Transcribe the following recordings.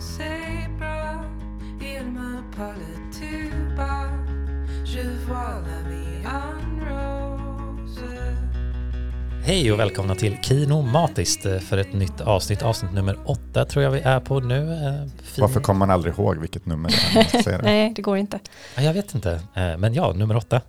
c'est bras, il me parlait tout bas. Je vois la vie en rose. Hej och välkomna till Kino Matiskt eh, för ett nytt avsnitt. Avsnitt nummer åtta tror jag vi är på nu. Eh, fin- Varför kommer man aldrig ihåg vilket nummer det är? Nej, det går inte. Ja, Jag vet inte, Eh, men ja, nummer åtta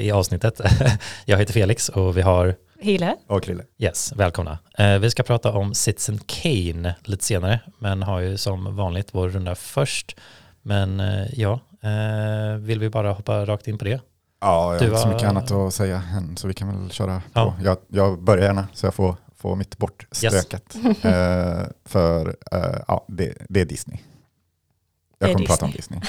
i avsnittet. Jag heter Felix och vi har, Hille? Och Krille. yes, välkomna. Eh, Vi ska prata om Citizen Kane lite senare, men har ju som vanligt vår runda först. Men eh, ja, eh, vill vi bara hoppa rakt in på det? Ja, jag Du har inte så var- mycket annat att säga än, så vi kan väl köra Ja. på. Jag, jag börjar gärna så jag får, får mitt bortstökat. Eh, för eh, ja, det, det är Disney. Jag Det kommer prata om Disney.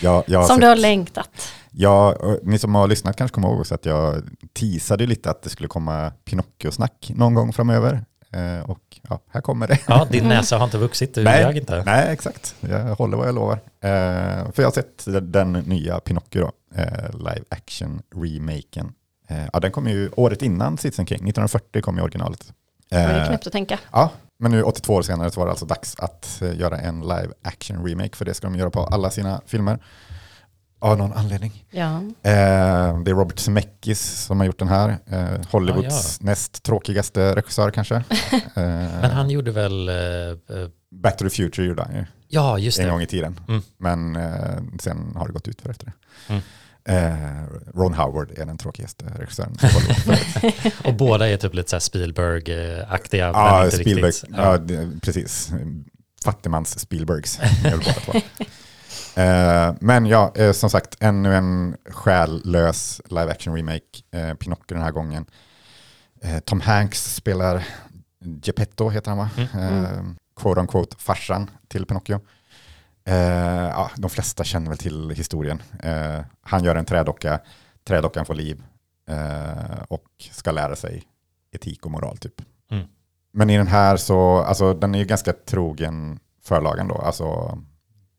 Jag, jag Som sett- du har längtat. Ja, ni som har lyssnat kanske kommer ihåg också att jag teasade lite att det skulle komma Pinocchio-snack någon gång framöver. Eh, och ja, här kommer det. Ja, din näsa har inte vuxit, du Nej. inte. Nej, exakt. Jag håller vad jag lovar. Eh, för jag har sett den nya Pinocchio, då, eh, live action remaken. Eh, ja, den kom ju året innan Citizen King, 1940 kom ju originalet. Det var ju Eh, knäppt att tänka. ja, men nu 82 år senare så var det alltså dags att eh, göra en live action remake, för det ska de göra på alla sina filmer. Av någon anledning. Ja. Eh, det är Robert Zemeckis som har gjort den här. Eh, Hollywoods näst tråkigaste regissör kanske. Eh, Men han gjorde väl, eh, eh, Back to the Future gjorde han ju. ja just en det, gång i tiden. Mm. Men eh, sen har det gått ut för efter det. Mm. Eh, Ron Howard är den tråkigaste regissören. och båda är typ lite så Spielberg-aktiga, ja, Spielberg, ja. det, precis. Fattigmans Spielbergs. men ja, eh, som sagt, ännu en själlös live action remake, eh, Pinocchio den här gången. Eh, Tom Hanks spelar Geppetto, heter han va? Mm. Eh, quote on quote farsan till Pinocchio. Eh, ja, de flesta känner väl till historien. Eh, han gör en trädocka, trädockan får liv eh, och ska lära sig etik och moral typ. Mm. Men i den här så, alltså den är ju ganska trogen förlagen då, alltså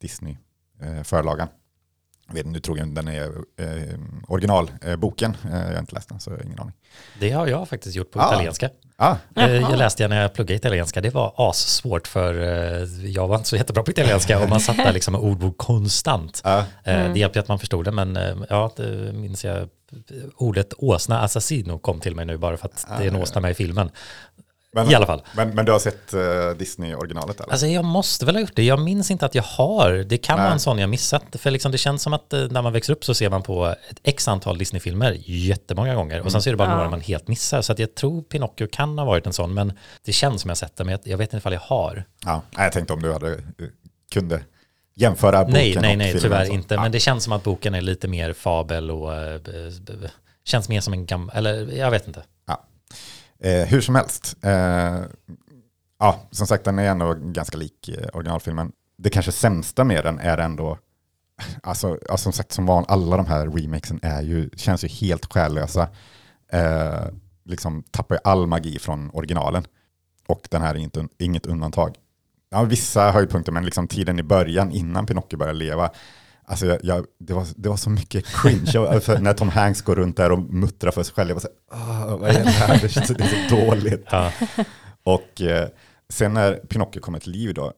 Disney eh, förlagan. Jag vet inte hur trogen den är eh, originalboken, eh, jag har inte läst den så jag har ingen aning. Det har jag faktiskt gjort på Ah. italienska. Ah, Eh. Jag läste när jag pluggade italienska. Det var assvårt för eh, jag var inte så jättebra på italienska och man satt där liksom med ordbok konstant. ah, Eh, Mm. Det hjälpte att man förstod det, men eh, ja, det minns jag. Ordet åsna assassino kom till mig nu bara för att det är en Ah. åsna med i filmen. Men, I alla fall. Men, men du har sett eh, Disney-originalet eller? Alltså jag måste väl ha gjort det. Jag minns inte att jag har. Det kan Nej. vara en sån jag missat. För liksom det känns som att eh, när man växer upp så ser man på ett x antal Disney-filmer jättemånga gånger. Och sen så är det bara Ja. några man helt missar. Så att jag tror Pinocchio kan ha varit en sån. Men det känns som jag sett det. Men jag, jag vet inte ifall jag har. Ja, nej, jag tänkte om du hade, eh, kunde jämföra boken Nej, nej, och nej, tyvärr inte. Ja. Men det känns som att boken är lite mer fabel och b- känns mer som en gammal, eller jag vet inte. Eh, hur som helst, eh, ja, som sagt den är ändå ganska lik eh, originalfilmen. Det kanske sämsta med den är ändå, alltså, ja, som sagt som van, alla de här remakesen är ju, känns ju helt själlösa. Eh, liksom tappar ju all magi från originalen. Och den här är inte, inget undantag. Ja, vissa höjdpunkter, men liksom tiden i början innan Pinocchio börjar leva, Alltså jag, jag, det, var, det var så mycket cringe. Jag, för när Tom Hanks går runt där och muttrar för sig själv, jag var så här, "Åh, vad är det här? Det, känns, det är så dåligt. Ja, Och eh, sen när Pinocchio kommer till liv då,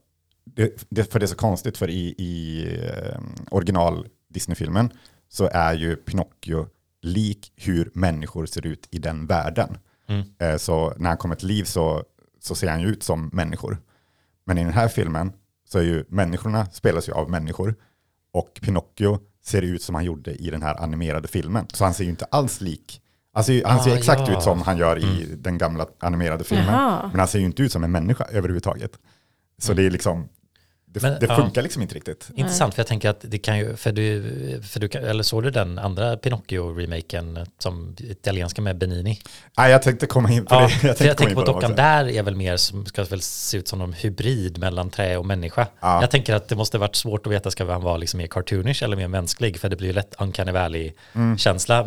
det, det, för det är så konstigt för i, i eh, original Disney-filmen så är ju Pinocchio lik hur människor ser ut i den världen. Mm. Eh, så när han kommer till liv så, så ser han ju ut som människor. Men i den här filmen så är ju människorna spelas ju av människor och Pinocchio ser ut som han gjorde i den här animerade filmen. Så han ser ju inte alls lik, alltså, han ser Ah, exakt ja. ut som han gör i den gamla animerade filmen. Jaha. Men han ser ju inte ut som en människa överhuvudtaget. Så det är liksom, det, Men, det ja. funkar liksom inte riktigt. intressant, för jag tänker att det kan ju, för du, för du kan, eller såg du den andra Pinocchio-remaken som italienska med Benini? Nej, jag tänkte komma in på Ja, det. jag komma tänker in på dem dockan där är väl mer som ska väl se ut som någon hybrid mellan trä och människa. Ja. Jag tänker att det måste varit svårt att veta ska han vara liksom mer cartoonish eller mer mänsklig för det blir ju lätt uncanny valley Mm.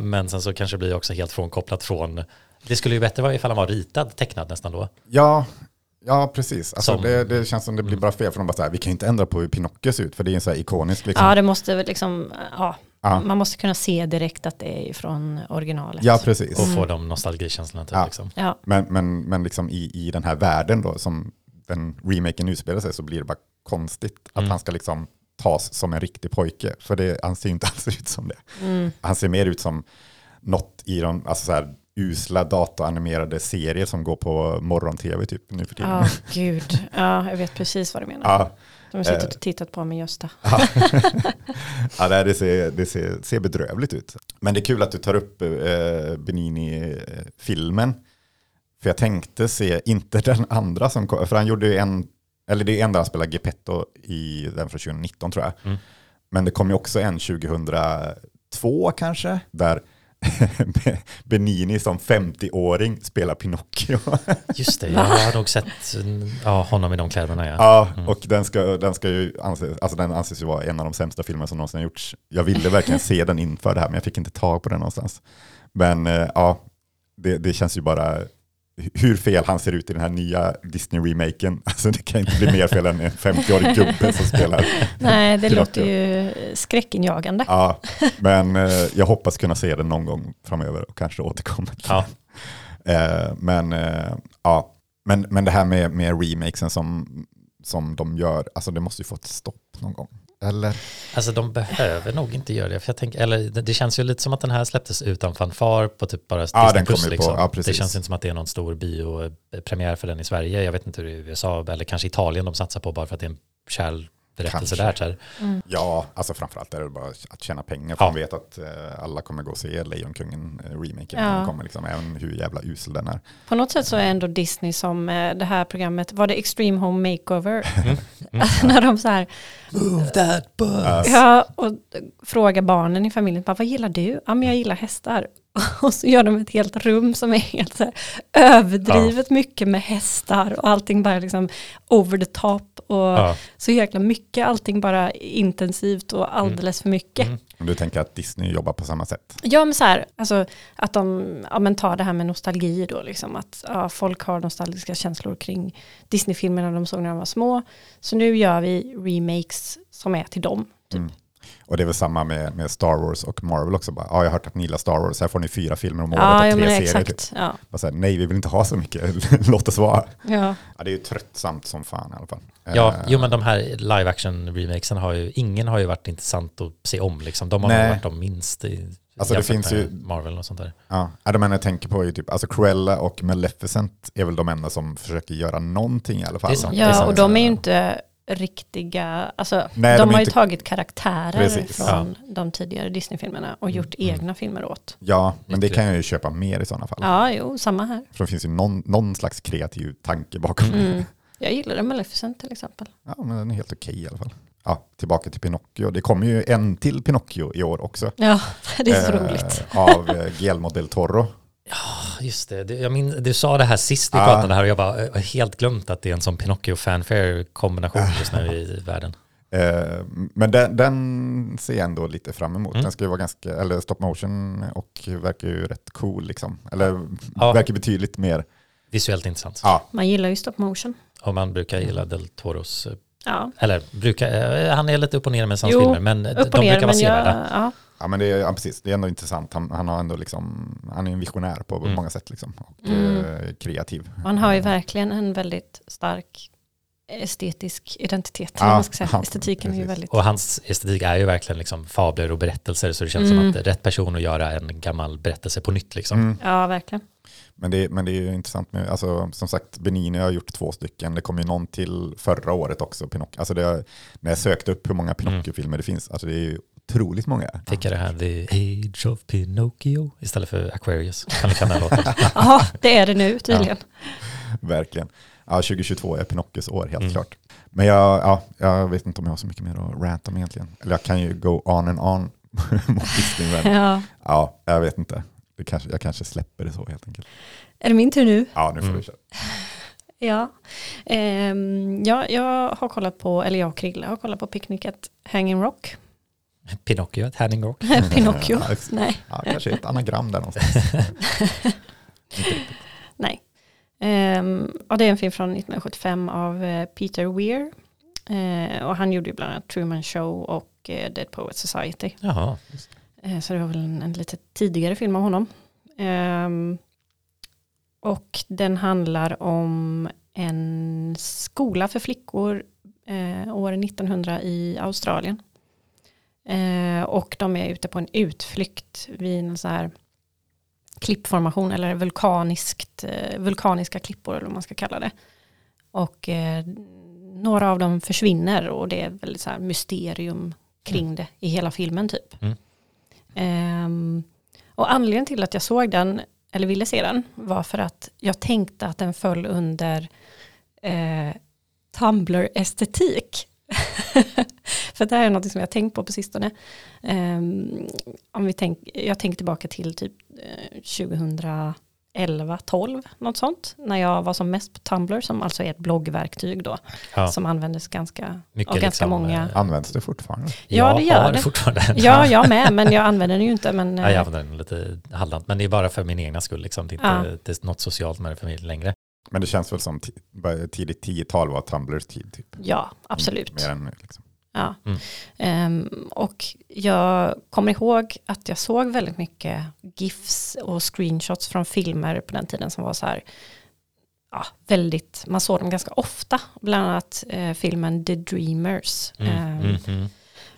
men sen så kanske det blir också helt frånkopplat från det skulle ju bättre vara ifall han var ritad, tecknad nästan då. Ja, ja precis. Alltså, Som- det, det känns som det blir bara fel för de bara så här, vi kan ju inte ändra på hur Pinocchio ser ut för det är en så här ikonisk liksom. Ja, det måste väl liksom, ja, Ja. man måste kunna se direkt att det är från originalet. Ja, precis. Och få de nostalgikänslorna typ Ja. liksom. Ja, Men, men, men liksom i, i den här världen då som den remaken utspelar sig så blir det bara konstigt att Mm. han ska liksom tas som en riktig pojke. För det, han ser ju inte alls ut som det. Mm. Han ser mer ut som något i de alltså så här, usla datoranimerade serier som går på morgon-tv typ nu för tiden. Ja, gud. Ja, jag vet precis vad du menar. Ja, De har suttit eh. och tittat på mig just det. ja det, det, ser, det ser, ser bedrövligt ut. Men det är kul att du tar upp eh, Benini-filmen. För jag tänkte se, inte den andra som kom, för han gjorde ju en, eller det är en där han spelar Geppetto i den från 2019 tror jag. Mm. Men det kom ju också en 2002 kanske, där Benini som 50-åring spelar Pinocchio. Just det, jag har nog sett ja, honom i de kläderna. Ja. Ja, Mm. och den, ska, den ska ju anses, alltså den anses ju vara en av de sämsta filmer som någonsin har gjorts. Jag ville verkligen se den inför det här, men jag fick inte tag på den någonstans. Men eh, ja, det, det känns ju bara hur fel han ser ut i den här nya Disney-remaken. Alltså det kan inte bli mer fel än en 50-årig gubbe som spelar. Nej, det låter ju skräckinjagande. Ja, men eh, jag hoppas kunna se den någon gång framöver och kanske återkomma. till Ja. Eh, men, eh, ja. men, men det här med, med remakesen som, som de gör, alltså det måste ju få ett stopp någon gång. Eller? Alltså de behöver nog inte göra det. För jag tänker, eller det, känns ju lite som att den här släpptes utan fanfar på typ bara Ja, den Plus. på- Liksom. ja, det känns inte som att det är någon stor biopremiär för den i Sverige. Jag vet inte hur det är i USA eller kanske Italien de satsar på bara för att det är en kärl berättelse Kanske. där. Så här. Ja, alltså framförallt är det bara att tjäna pengar. För Ja. man vet att eh, alla kommer gå och se Lejonkungen eh, remaken. Ja. Den kommer liksom, även hur jävla usel den är. På något sätt så är ändå Disney som eh, det här programmet, var det Extreme Home Makeover? Mm. När de så här, Move that bus. ja, och frågar barnen i familjen, bara, vad gillar du? Ja, men jag gillar hästar. Och så gör de ett helt rum som är helt så här överdrivet mycket med hästar och allting bara liksom over the top och Ja. så jäkla mycket, allting bara intensivt och alldeles för mycket. Mm. Om du tänker att Disney jobbar på samma sätt. Ja men så här, alltså att de ja, men tar det här med nostalgi då, liksom att ja, folk har nostalgiska känslor kring Disney-filmerna de såg när de var små. Så nu gör vi remakes som är till dem. Typ. Mm. Och det är väl samma med, med Star Wars och Marvel också. Bara, ja, jag har hört att ni gillar Star Wars, här får ni fyra filmer om året Ja, och tre serier. exakt. Typ. Ja. Bara så här, nej, vi vill inte ha så mycket, låt oss vara. Ja. Ja, det är ju tröttsamt som fan i alla fall. Ja, Eh, jo men de här live action remakesen har ju, ingen har ju varit intressant att se om liksom. De har Nej. varit de minst i, Alltså, det finns ju- Marvel och sånt där. Ja, de enda jag tänker på är ju typ, alltså Cruella och Maleficent är väl de enda som försöker göra någonting i alla fall. Det är sant. Det är ja, och de är ju inte riktiga, alltså Nej, de, de har ju inte- tagit karaktärer Precis. från de tidigare Disney-filmerna och gjort Mm. egna filmer åt. Ja, men det kan jag ju köpa mer i sådana fall. Ja, jo, samma här. För det finns ju någon, någon slags kreativ tanke bakom det. Mm. Jag gillade Maleficent till exempel. Ja, men den är helt okej i alla fall. Ja, tillbaka till Pinocchio. Det kommer ju en till Pinocchio i år också. Ja, det är så Eh, roligt. Av eh, Guillermo del Toro. Just det, du, jag min, du sa det här sist vi Ja. pratade här och jag bara jag har helt glömt att det är en sån Pinocchio-fanfare-kombination just nu i världen. Eh, Men den, den ser jag ändå lite fram emot. Mm. Den ska ju vara ganska, eller stop motion och verkar ju rätt cool liksom. Eller Ja. verkar betydligt mer. Visuellt intressant. Ja, Man gillar ju stop motion. Och man brukar gilla Del Toros, eh, Ja, eller brukar, eh, han är lite upp och ner med hans Jo, filmer, men de och brukar ner. vara sevärda. Ja, men det är, ja, precis. Det är ändå intressant. Han, han har ändå liksom, han är en visionär på Mm. många sätt liksom. Och Mm. eh, kreativ. man har ju verkligen en väldigt stark estetisk identitet. Ja, man ska säga. ja, Estetiken är ju precis. väldigt... Och hans estetik är ju verkligen liksom fabler och berättelser, så det känns Mm. som att det är rätt person att göra en gammal berättelse på nytt. Liksom. Mm. Ja, verkligen. Men det, men det är ju intressant med, alltså, som sagt, Benini har gjort två stycken. Det kom ju någon till förra året också, Pinocchio. Alltså det, när jag sökte upp hur många Pinocchio-filmer det finns, alltså det är ju otroligt många. Fick jag det här The Age of Pinocchio istället för Aquarius. Kan du den låten? Ja, det är det nu tydligen. Verkligen. Ja, 2022 är Pinocchios år, helt Mm. klart. Men jag, ja, jag vet inte om jag har så mycket mer att ranta om egentligen. Eller jag kan ju go on and on mot Disney, men Ja. ja, jag vet inte. Det kanske, jag kanske släpper det så helt enkelt. Är det min tur nu? Ja, nu får Mm. du köra. Ja. Ehm, ja, jag har kollat på, eller jag och Krille har kollat på picknicket Hanging Rock. Pinocchio, ett Rock. Pinocchio. Ja, Nej, Ja, kanske ett anagram där någonstans. nej. Ehm, och det är en film från 1975 av eh, Peter Weir. Eh, och han gjorde ju bland annat Truman Show och eh, Dead Poets Society. Jaha, Eh, Så det var väl en, en lite tidigare film av honom. Ehm, och den handlar om en skola för flickor år 1900 i Australien. Eh, och de är ute på en utflykt vid en så här klippformation eller vulkaniskt, eh, vulkaniska klippor eller vad man ska kalla det. Och eh, några av dem försvinner och det är väldigt så här mysterium kring Mm. det i hela filmen typ. Mm. Ehm, och anledningen till att jag såg den, eller ville se den, var för att jag tänkte att den föll under eh, Tumblr-estetik. för det här är något som jag har tänkt på på sistone. Ehm, om vi tänk, jag tänker tillbaka till typ eh, 2011, 12, något sånt. När jag var som mest på Tumblr, som alltså är ett bloggverktyg då, Ja, som användes ganska, mycket av ganska liksom, många. eh, Används det fortfarande? Ja, jag det gör det. fortfarande. Ja, jag med, men jag använder den ju inte. Men, Ja, jag eh, använder den lite halvdant, men det är bara för min egna skull. Liksom. Det är inte Ja. det är något socialt med det för mig längre. Men det känns väl som tidigt 10-tal var Tumblrs tid. Typ. ja, absolut. Mer än, liksom. Ja. Mm. Ehm, och jag kommer ihåg att jag såg väldigt mycket GIFs och screenshots från filmer på den tiden som var så här, ja, väldigt, man såg dem ganska ofta, bland annat eh, filmen The Dreamers. Mm, ehm, mm, mm.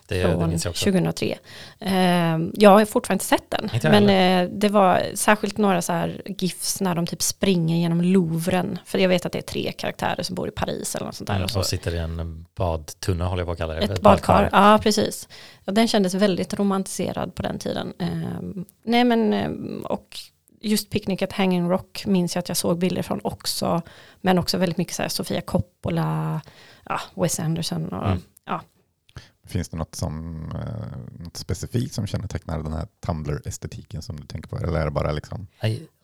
Det, det från också. 2003. Ehm, jag har fortfarande inte sett den. Inte men eh, det var särskilt några så här GIFs när de typ springer genom Louvren. För jag vet att det är tre karaktärer som bor i Paris eller något sånt där. Mm, och så. och sitter i en badtunna håller jag på att kalla det. Ett badkar, ja precis. Ja, den kändes väldigt romantiserad på den tiden. Ehm, nej men, ehm, och just Picnic at Hanging Rock minns jag att jag såg bilder från också. Men också väldigt mycket så här Sofia Coppola, ja, Wes Anderson och Mm. ja. Finns det något, som, eh, något specifikt som kännetecknar den här Tumblr-estetiken som du tänker på? Eller är det bara liksom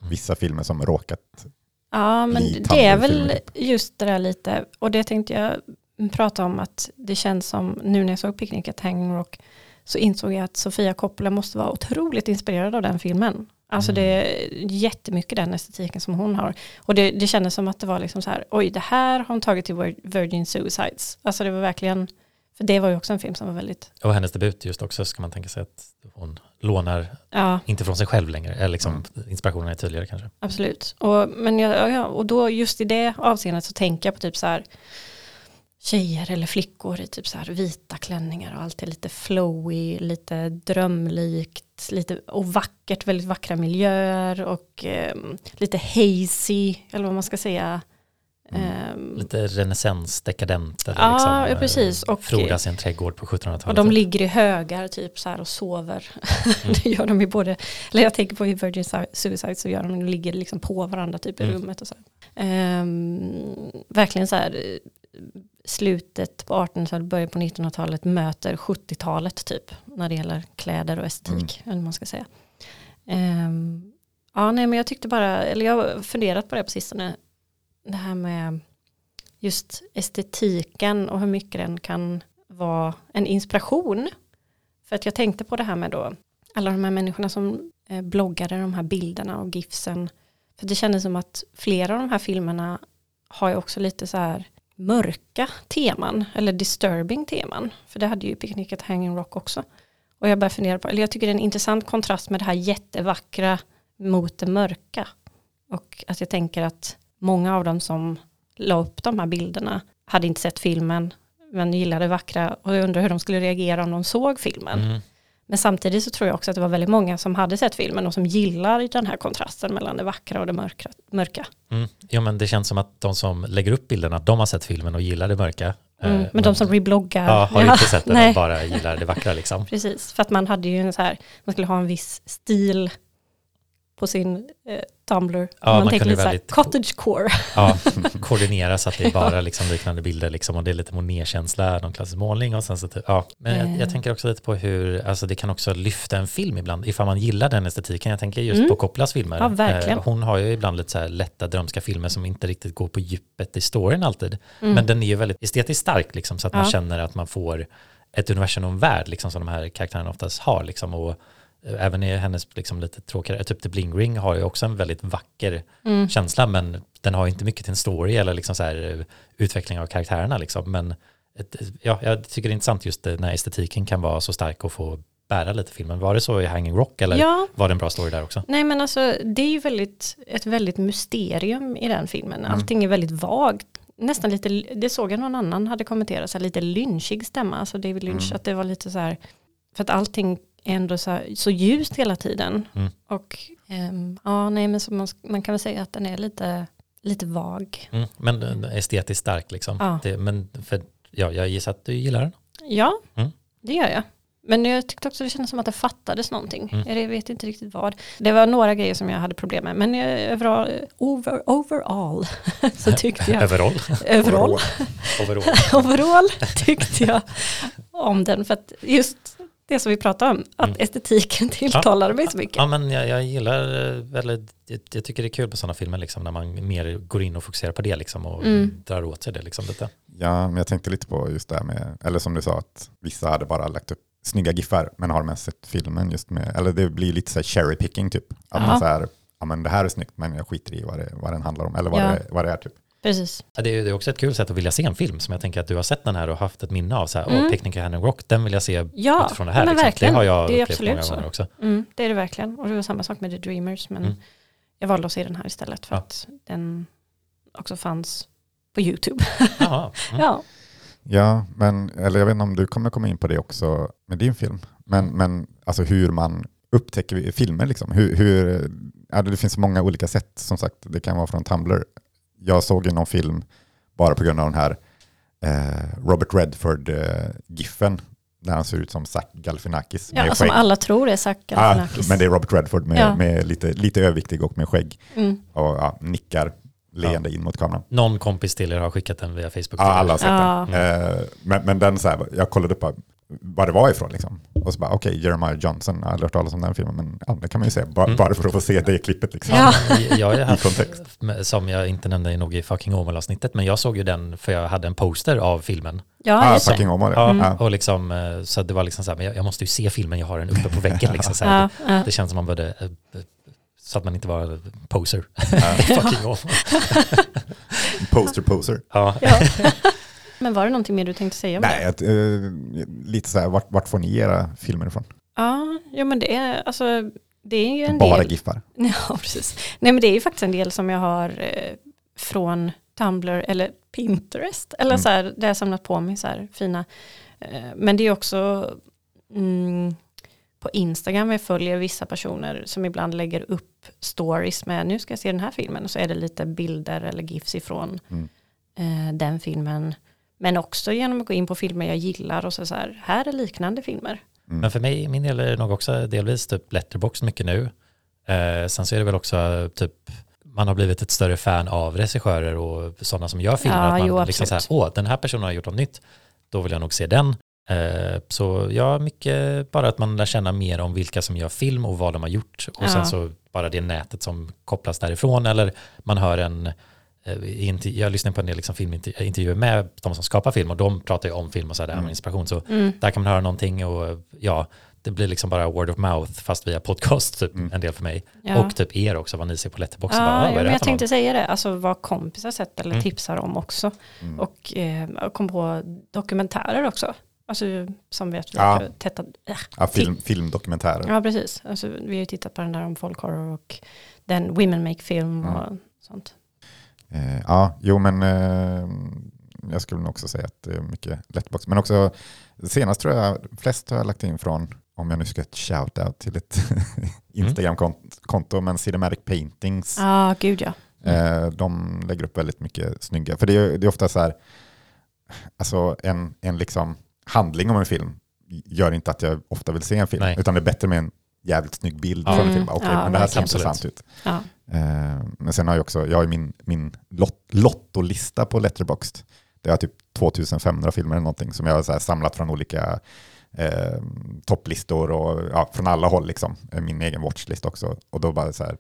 vissa filmer som råkat? Ja, men Bli det är väl typ. just det där lite, och det tänkte jag prata om att det känns som, nu när jag såg Picnic at Hanging Rock, så insåg jag att Sofia Coppola måste vara otroligt inspirerad av den filmen. Alltså Mm. det är jättemycket den estetiken som hon har. Och det, det kändes som att det var liksom så här, oj det här har hon tagit till Vir- Virgin Suicides. Alltså det var verkligen, för det var ju också en film som var väldigt, och hennes debut just också ska man tänka sig att hon lånar, ja inte från sig själv längre, eller liksom Mm. inspirationen är tydligare kanske. Absolut. Och, men jag, ja, ja, och då just i det avseendet så tänker jag på typ så här tjejer eller flickor i typ så här vita klänningar och allt är lite flowy, lite drömlikt, lite och vackert, väldigt vackra miljöer och ehm, lite hazy, eller vad man ska säga. Ehm, Lite renässans, dekadent. Eller Ja, liksom, ja, eh, precis. Och- frodas i en trädgård på 1700-talet. och de ligger i högar typ så här och sover. det gör de ju både, eller jag tänker på i Virgin Su- Suicide så gör de, de ligger liksom på varandra typ i Mm. rummet och så. Ehm, verkligen så här eh, slutet på 1800-talet, början på 1900-talet möter 70-talet typ när det gäller kläder och estetik, eller vad man ska säga. Ehm, ja, nej men jag tyckte bara, eller jag har funderat på det på sistone, det här med just estetiken och hur mycket den kan vara en inspiration. För att jag tänkte på det här med då alla de här människorna som eh, bloggade de här bilderna och gifsen. För det kändes som att flera av de här filmerna har ju också lite så här mörka teman eller disturbing teman. För det hade ju Picnic at Hanging Rock också. Och jag började fundera på, eller jag tycker det är en intressant kontrast med det här jättevackra mot det mörka. Och att jag tänker att många av dem som la upp de här bilderna hade inte sett filmen men gillade det vackra och jag undrar hur de skulle reagera om de såg filmen. Mm. Men samtidigt så tror jag också att det var väldigt många som hade sett filmen och som gillar den här kontrasten mellan det vackra och det mörka. mörka. Mm. Ja, men det känns som att de som lägger upp bilderna, de har sett filmen och gillar det mörka. Mm. Eh, men de som rebloggar, ja, har ja, inte sett den och bara gillar det vackra liksom. precis. För att man hade ju en så här, man skulle ha en viss stil på sin eh, Tumblr. Ja, man tänker kunde lite väldigt- cottagecore. Ja, koordinera så att det är bara liksom liknande bilder liksom och det är lite Monet-känsla, någon klassisk målning och sen så typ, ja. Men jag, jag Eh. tänker också lite på hur, alltså det kan också lyfta en film ibland, ifall man gillar den estetiken. Jag tänker just Mm. på Coppolas filmer. Ja, verkligen. Eh, Hon har ju ibland lite så här lätta drömska filmer som inte riktigt går på djupet i storyn alltid. Mm. Men den är ju väldigt estetiskt stark liksom så att man Ja. känner att man får ett universum och en värld liksom som de här karaktärerna oftast har liksom och även i hennes liksom lite tråkigare, typ The Bling Ring har ju också en väldigt vacker Mm. känsla men den har ju inte mycket till en story eller liksom så här eh, utveckling av karaktärerna liksom men ett, ja, jag tycker det är intressant just det, när estetiken kan vara så stark och få bära lite filmen. Var det så i Hanging Rock eller Ja, var det en bra story där också? nej men alltså det är ju väldigt, ett väldigt mysterium i den filmen. Mm. Allting är väldigt vagt. Nästan lite, det såg jag någon annan hade kommenterat, så här, lite lynchig stämma, alltså David Lynch, Mm. att det var lite så här, för att allting ändå så, här, så ljust hela tiden. Mm. Och ehm, ja, nej men man, man kan väl säga att den är lite, lite vag. Mm. Men är estetiskt stark liksom. Ja. Det, men för, ja, jag gissar att du gillar den. Ja, Mm. det gör jag. Men jag tyckte också det kändes som att det fattades någonting. Mm. Jag vet inte riktigt vad. Det var några grejer som jag hade problem med. Men överall, over, overall så tyckte jag, Överall. overall, Overall. overall tyckte jag om den. För att just det som vi pratade om, att Mm. estetiken tilltalade mig så mycket. Ja men jag, jag gillar, eh, eller jag, jag tycker det är kul på sådana filmer liksom när man mer går in och fokuserar på det liksom och Mm. drar åt sig det liksom lite. Ja, men jag tänkte lite på just det här med, eller som du sa, att vissa hade bara lagt upp snygga giffar, men har med sett filmen just med, eller det blir lite så här cherry picking typ. Att Ja. man så här, ja men det här är snyggt, men jag skiter i vad det, vad den handlar om, eller vad, Ja. det, vad det är typ. Precis. Ja, Det är, det är också ett kul sätt att vilja se en film som jag tänker att du har sett den här och haft ett minne av så här, Mm. Picnic at Rock, den vill jag se Ja, utifrån det här. men liksom. verkligen. Det har jag Det är upplevt absolut många så. gånger också. Mm, det är det verkligen. Och det var samma sak med The Dreamers. Men Mm. jag valde att se den här istället för Ja. att den också fanns på YouTube. Jaha. Mm. Ja. Ja, men, eller jag vet inte om du kommer komma in på det också med din film, men, men alltså hur man upptäcker filmer liksom. Hur, hur, ja, det finns många olika sätt, som sagt, det kan vara från Tumblr. Jag såg ju någon film bara på grund av den här eh, Robert Redford-giffen, där han ser ut som Zach Galifianakis Ja, med som skägg. alla tror är Zac Ja, Galifianakis. men det är Robert Redford med, Ja. med lite, lite överviktig och med skägg mm. och ja, nickar leende in mot kameran. Någon kompis till er har skickat den via Facebook. Ja, alla har sett Ja. den. Eh, men, men den så här, jag kollade upp bara vad det var ifrån liksom. Och så bara, okej, Jeremiah Johnson, jag har aldrig hört talas om den filmen, men ja, det kan man ju se, bara, Mm. bara för att få se det klippet liksom. Ja. Jag har ju haft, kontext. som jag inte nämnde nog i fucking Åmål-avsnittet, men jag såg ju den för jag hade en poster av filmen. Ja, Ah, det. fucking Omar, Ja, ja. och liksom, eh, så det var liksom så här, men jag, jag måste ju se filmen, jag har den uppe på väggen. Liksom, så här. Ja, ja. Det känns som man borde, eh, eh, så att man inte var poser. Ja. fucking Åmål. Poster poser. Ja. Men var det någonting mer du tänkte säga om Nej, det? att, eh, lite så här, vart, vart får ni era filmer ifrån? Ja, ja, men det är, alltså, det är ju en Bara del. giffar. Ja, precis. Nej, men det är ju faktiskt en del som jag har eh, från Tumblr eller Pinterest. Eller Mm. så här, där jag samlat på mig så här fina. Eh, men det är också mm, på Instagram jag följer vissa personer som ibland lägger upp stories med nu ska jag se den här filmen. Och så är det lite bilder eller gifs ifrån Mm. eh, den filmen. Men också genom att gå in på filmer jag gillar och så, så här, här är liknande filmer. Mm. Men för mig, min del är det nog också delvis typ letterbox mycket nu. Eh, sen så är det väl också typ, man har blivit ett större fan av regissörer och sådana som gör filmer. Ja, att man jo, liksom så här, åh, den här personen har gjort något nytt, då vill jag nog se den. Eh, så ja, mycket bara att man lär känna mer om vilka som gör film och vad de har gjort. Och Ja. sen så bara det nätet som kopplas därifrån. Eller man hör en, eh, jag lyssnar på en del liksom filmintervjuer med de som skapar film och de pratar ju om film och så här, det här med inspiration. Så Mm. där kan man höra någonting och ja, det blir liksom bara word of mouth fast via podcast typ Mm. en del för mig. Ja. Och typ er också, vad ni ser på Letterboxd. Ja, bara, ja, men jag tänkte någon? säga det, alltså vad kompisar sett eller Mm. tipsar om också. Mm. Och eh, kom på dokumentärer också. Alltså som vi har Ja. tättat. Äh, Ja, film, filmdokumentärer. ja, precis. Alltså, vi har ju tittat på den där om folk horror och den Women Make Film Mm. och sånt. Eh, ja, jo men eh, jag skulle nog också säga att det är mycket lättbox. Men också senast tror jag flest har jag lagt in från, om jag nu ska ett shout-out till ett Instagram-konto, men Cinematic Paintings. Ja, ah, gud ja. Eh, de lägger upp väldigt mycket snygga, för det är, det är ofta så här, alltså en, en liksom handling om en film gör inte att jag ofta vill se en film, Nej. utan det är bättre med en jävligt snygg bild Ja. från en Mm. film. Okej, Ja, men det här ser verkligen. intressant ut. ja. Eh, men sen har jag också, jag har ju min, min lot, lottolista på Letterboxd. Det har typ 2500 filmer eller någonting som jag har så här samlat från olika eh, topplistor och ja, från alla håll liksom. Eh, min egen watchlist också. Och då bara så här,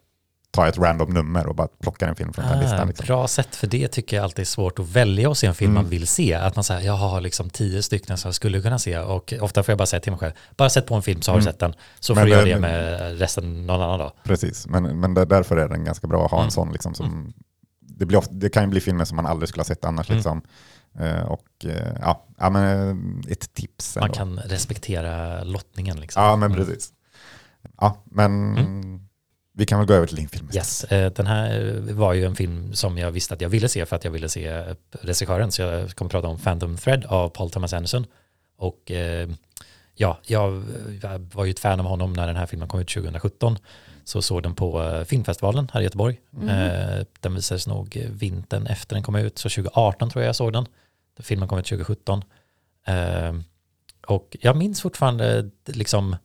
tar jag ett random nummer och bara plockar en film från den Ah, listan. Liksom. Bra sätt, för det tycker jag alltid är svårt att välja och se en film Mm. man vill se. Att man säger, jag har liksom tio stycken som jag skulle kunna se och ofta får jag bara säga till mig själv, bara sätt på en film så har du Mm. sett den. Så Men får du göra det- med resten någon annan dag. Precis, men, men där- därför är den ganska bra att ha en Mm. sån. Liksom, som, det, blir ofta, det kan ju bli filmer som man aldrig skulle ha sett annars. Mm. Liksom. Eh, och eh, ja, ja, men eh, ett tips. Man ändå. kan respektera lottningen liksom. Ja, men Mm. precis. Ja, men vi kan väl gå över till din film. Yes, eh, den här var ju en film som jag visste att jag ville se för att jag ville se regissören. Så jag kommer prata om Phantom Thread av Paul Thomas Anderson. Och eh, ja, jag var ju ett fan av honom när den här filmen kom ut 2017. Så såg den på eh, filmfestivalen här i Göteborg. Eh, Den visades nog vintern efter den kom ut, så 2018 tror jag jag såg den. Filmen kom ut 2017. Eh, Och jag minns fortfarande liksom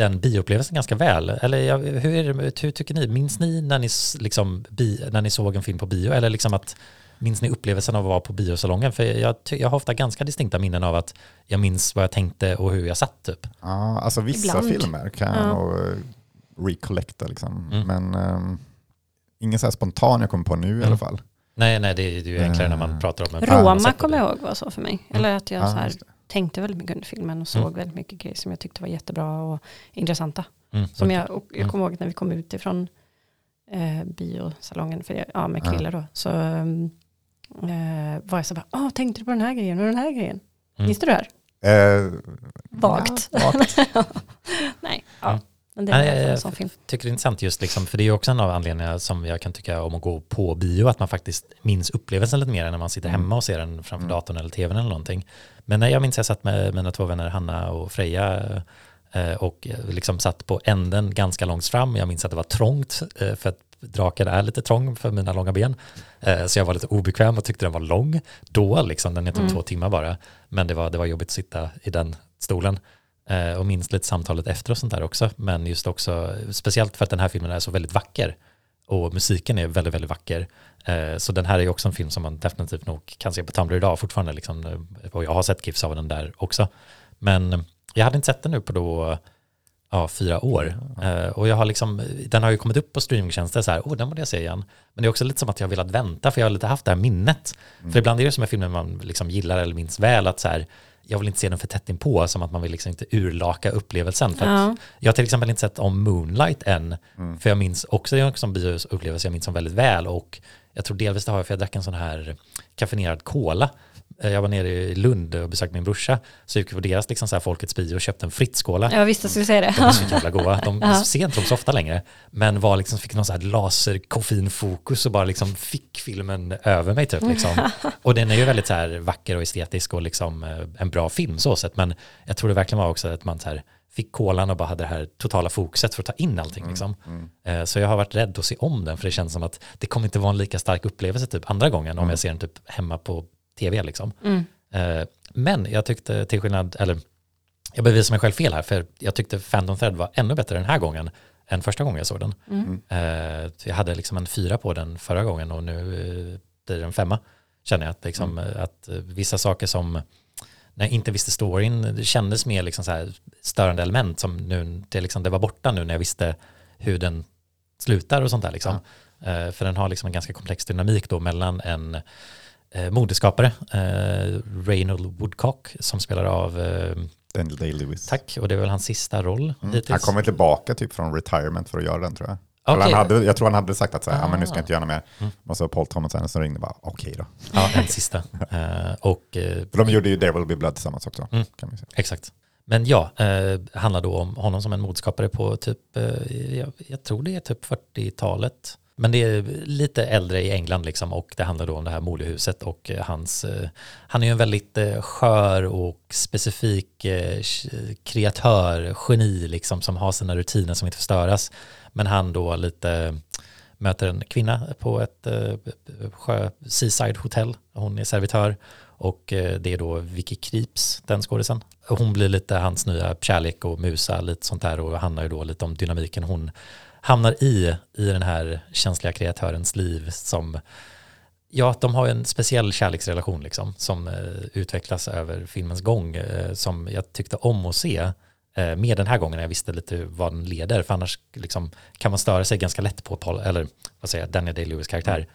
den bioupplevelsen ganska väl. Eller hur, är det, hur tycker ni? Minns ni när ni, liksom, bi, när ni såg en film på bio? Eller liksom att, minns ni upplevelsen av att vara på biosalongen? För jag, jag har ofta ganska distinkta minnen av att jag minns vad jag tänkte och hur jag satt typ. Ja, alltså vissa Ibland. filmer kan jag Ja. nog eh, recollecta liksom. Mm. Men um, ingen så här spontan jag kommer på nu i Mm. alla fall. Nej, nej, det är ju enklare när man Eh. pratar om en Roma kommer jag ihåg var så för mig. Eller att jag Ja, så här, just det. Tänkte väldigt mycket under filmen och såg Mm. väldigt mycket grejer som jag tyckte var jättebra och intressanta. Mm. Som jag, och jag Mm. kommer ihåg när vi kom ut ifrån eh, biosalongen för jag, ja, med. Krille då. Så um, eh, var jag så bara, åh, tänkte du på den här grejen och den här grejen? Mm. Minns du det här? Eh, Vagt. Ja, vagt. Nej, ja. Men det jag- en sån film. tycker det är intressant just liksom, för det är ju också en av anledningarna som jag kan tycka om att gå på bio, att man faktiskt minns upplevelsen lite mer än när man sitter Mm. hemma och ser den framför Mm. datorn eller tvn eller någonting. Men när jag minns jag satt med mina två vänner Hanna och Freja eh, och liksom satt på änden ganska långt fram. Jag minns att det var trångt eh, för att draken är lite trång för mina långa ben. Eh, Så jag var lite obekväm och tyckte den var lång då, liksom, den är typ Mm. två timmar bara. Men det var, det var jobbigt att sitta i den stolen. Eh, och minns lite samtalet efter och sånt där också. Men just också, speciellt för att den här filmen är så väldigt vacker. Och musiken är väldigt, väldigt vacker. Eh, så den här är ju också en film som man definitivt nog kan se på Tumblr idag fortfarande. Liksom, eh, och jag har sett GIFs av den där också. Men jag hade inte sett den nu på då, ja, fyra år. Och jag har liksom, den har ju kommit upp på streamingtjänster så här, åh, den borde jag se igen. Men det är också lite som att jag har velat vänta, för jag har lite haft det här minnet. För ibland är det som med filmer man liksom gillar eller minns väl, att så här, jag vill inte se den för tätt inpå, som att man vill liksom inte urlaka upplevelsen. För att Ja. jag har till exempel inte sett om Moonlight än, Mm. för jag minns också det en bioupplevelse jag minns som väldigt väl och jag tror delvis det har jag för jag drack en sån här kaffinerad cola. Eh, Jag var nere i Lund och besökte min brorsa, så gick vi på deras liksom så här Folkets bio och köpte en Fritz-cola. Jag visste att jag skulle säga De är det. så jävla goda. De Ja. ser inte dem så ofta längre. Men var liksom, fick någon så här laserkoffeinfokus och bara liksom fick filmen över mig typ. Liksom. Och den är ju väldigt så här vacker och estetisk och liksom eh, en bra film så sett. Men jag tror det verkligen var också att man så här fick kolan och bara hade det här totala fokuset för att ta in allting. Liksom. Eh, Så jag har varit rädd att se om den för det känns som att det kommer inte vara en lika stark upplevelse typ andra gången om jag ser den typ hemma på tv liksom. Mm. Eh, Men jag tyckte till skillnad, eller jag bevisar mig själv fel här, för jag tyckte Phantom Thread var ännu bättre den här gången än första gången jag såg den. Mm. Eh, Jag hade liksom en fyra på den förra gången och nu eh, blir det en femma. Känner jag att, liksom, eh, att vissa saker som, när jag inte visste storyn, det kändes mer liksom så här störande element som nu, det, liksom, det var borta nu när jag visste hur den slutar och sånt där. Liksom. Eh, För den har liksom en ganska komplex dynamik då mellan en eh, modeskapare, eh, Reynold Woodcock, som spelar av, eh, Daniel Day-Lewis. tack, och det är väl hans sista roll Mm. hittills. Han kommer tillbaka typ från retirement för att göra den tror jag. Okej. Han hade, jag tror han hade sagt att så här, ja, men nu ska Ah. jag inte göra mer. Mm. Och så Paul Thomas Anderson ringde och bara, okej då. Ja, en sista. Eh, och eh, För de gjorde ju There Will Be Blood tillsammans också. Mm. Kan. Exakt. Men ja, eh, handlar då om honom som en modskapare på typ, eh, jag, jag tror det är typ 40-talet. Men det är lite äldre i England liksom och det handlar då om det här molehuset och eh, hans, eh, han är ju en väldigt eh, skör och specifik kreatör, geni liksom som har sina rutiner som inte förstöras. Men han då lite möter en kvinna på ett sjö, seaside hotell. Hon är servitör och det är då Vicky Krips, den skådisen. Hon blir lite hans nya kärlek och musa, lite sånt där och handlar ju då lite om dynamiken hon hamnar i, i den här känsliga kreatörens liv som, ja, de har en speciell kärleksrelation liksom som eh, utvecklas över filmens gång eh, som jag tyckte om att se eh, med den här gången när jag visste lite vad den leder, för annars liksom, kan man störa sig ganska lätt på Paul, eller vad säger jag, Daniel Day-Lewis karaktär.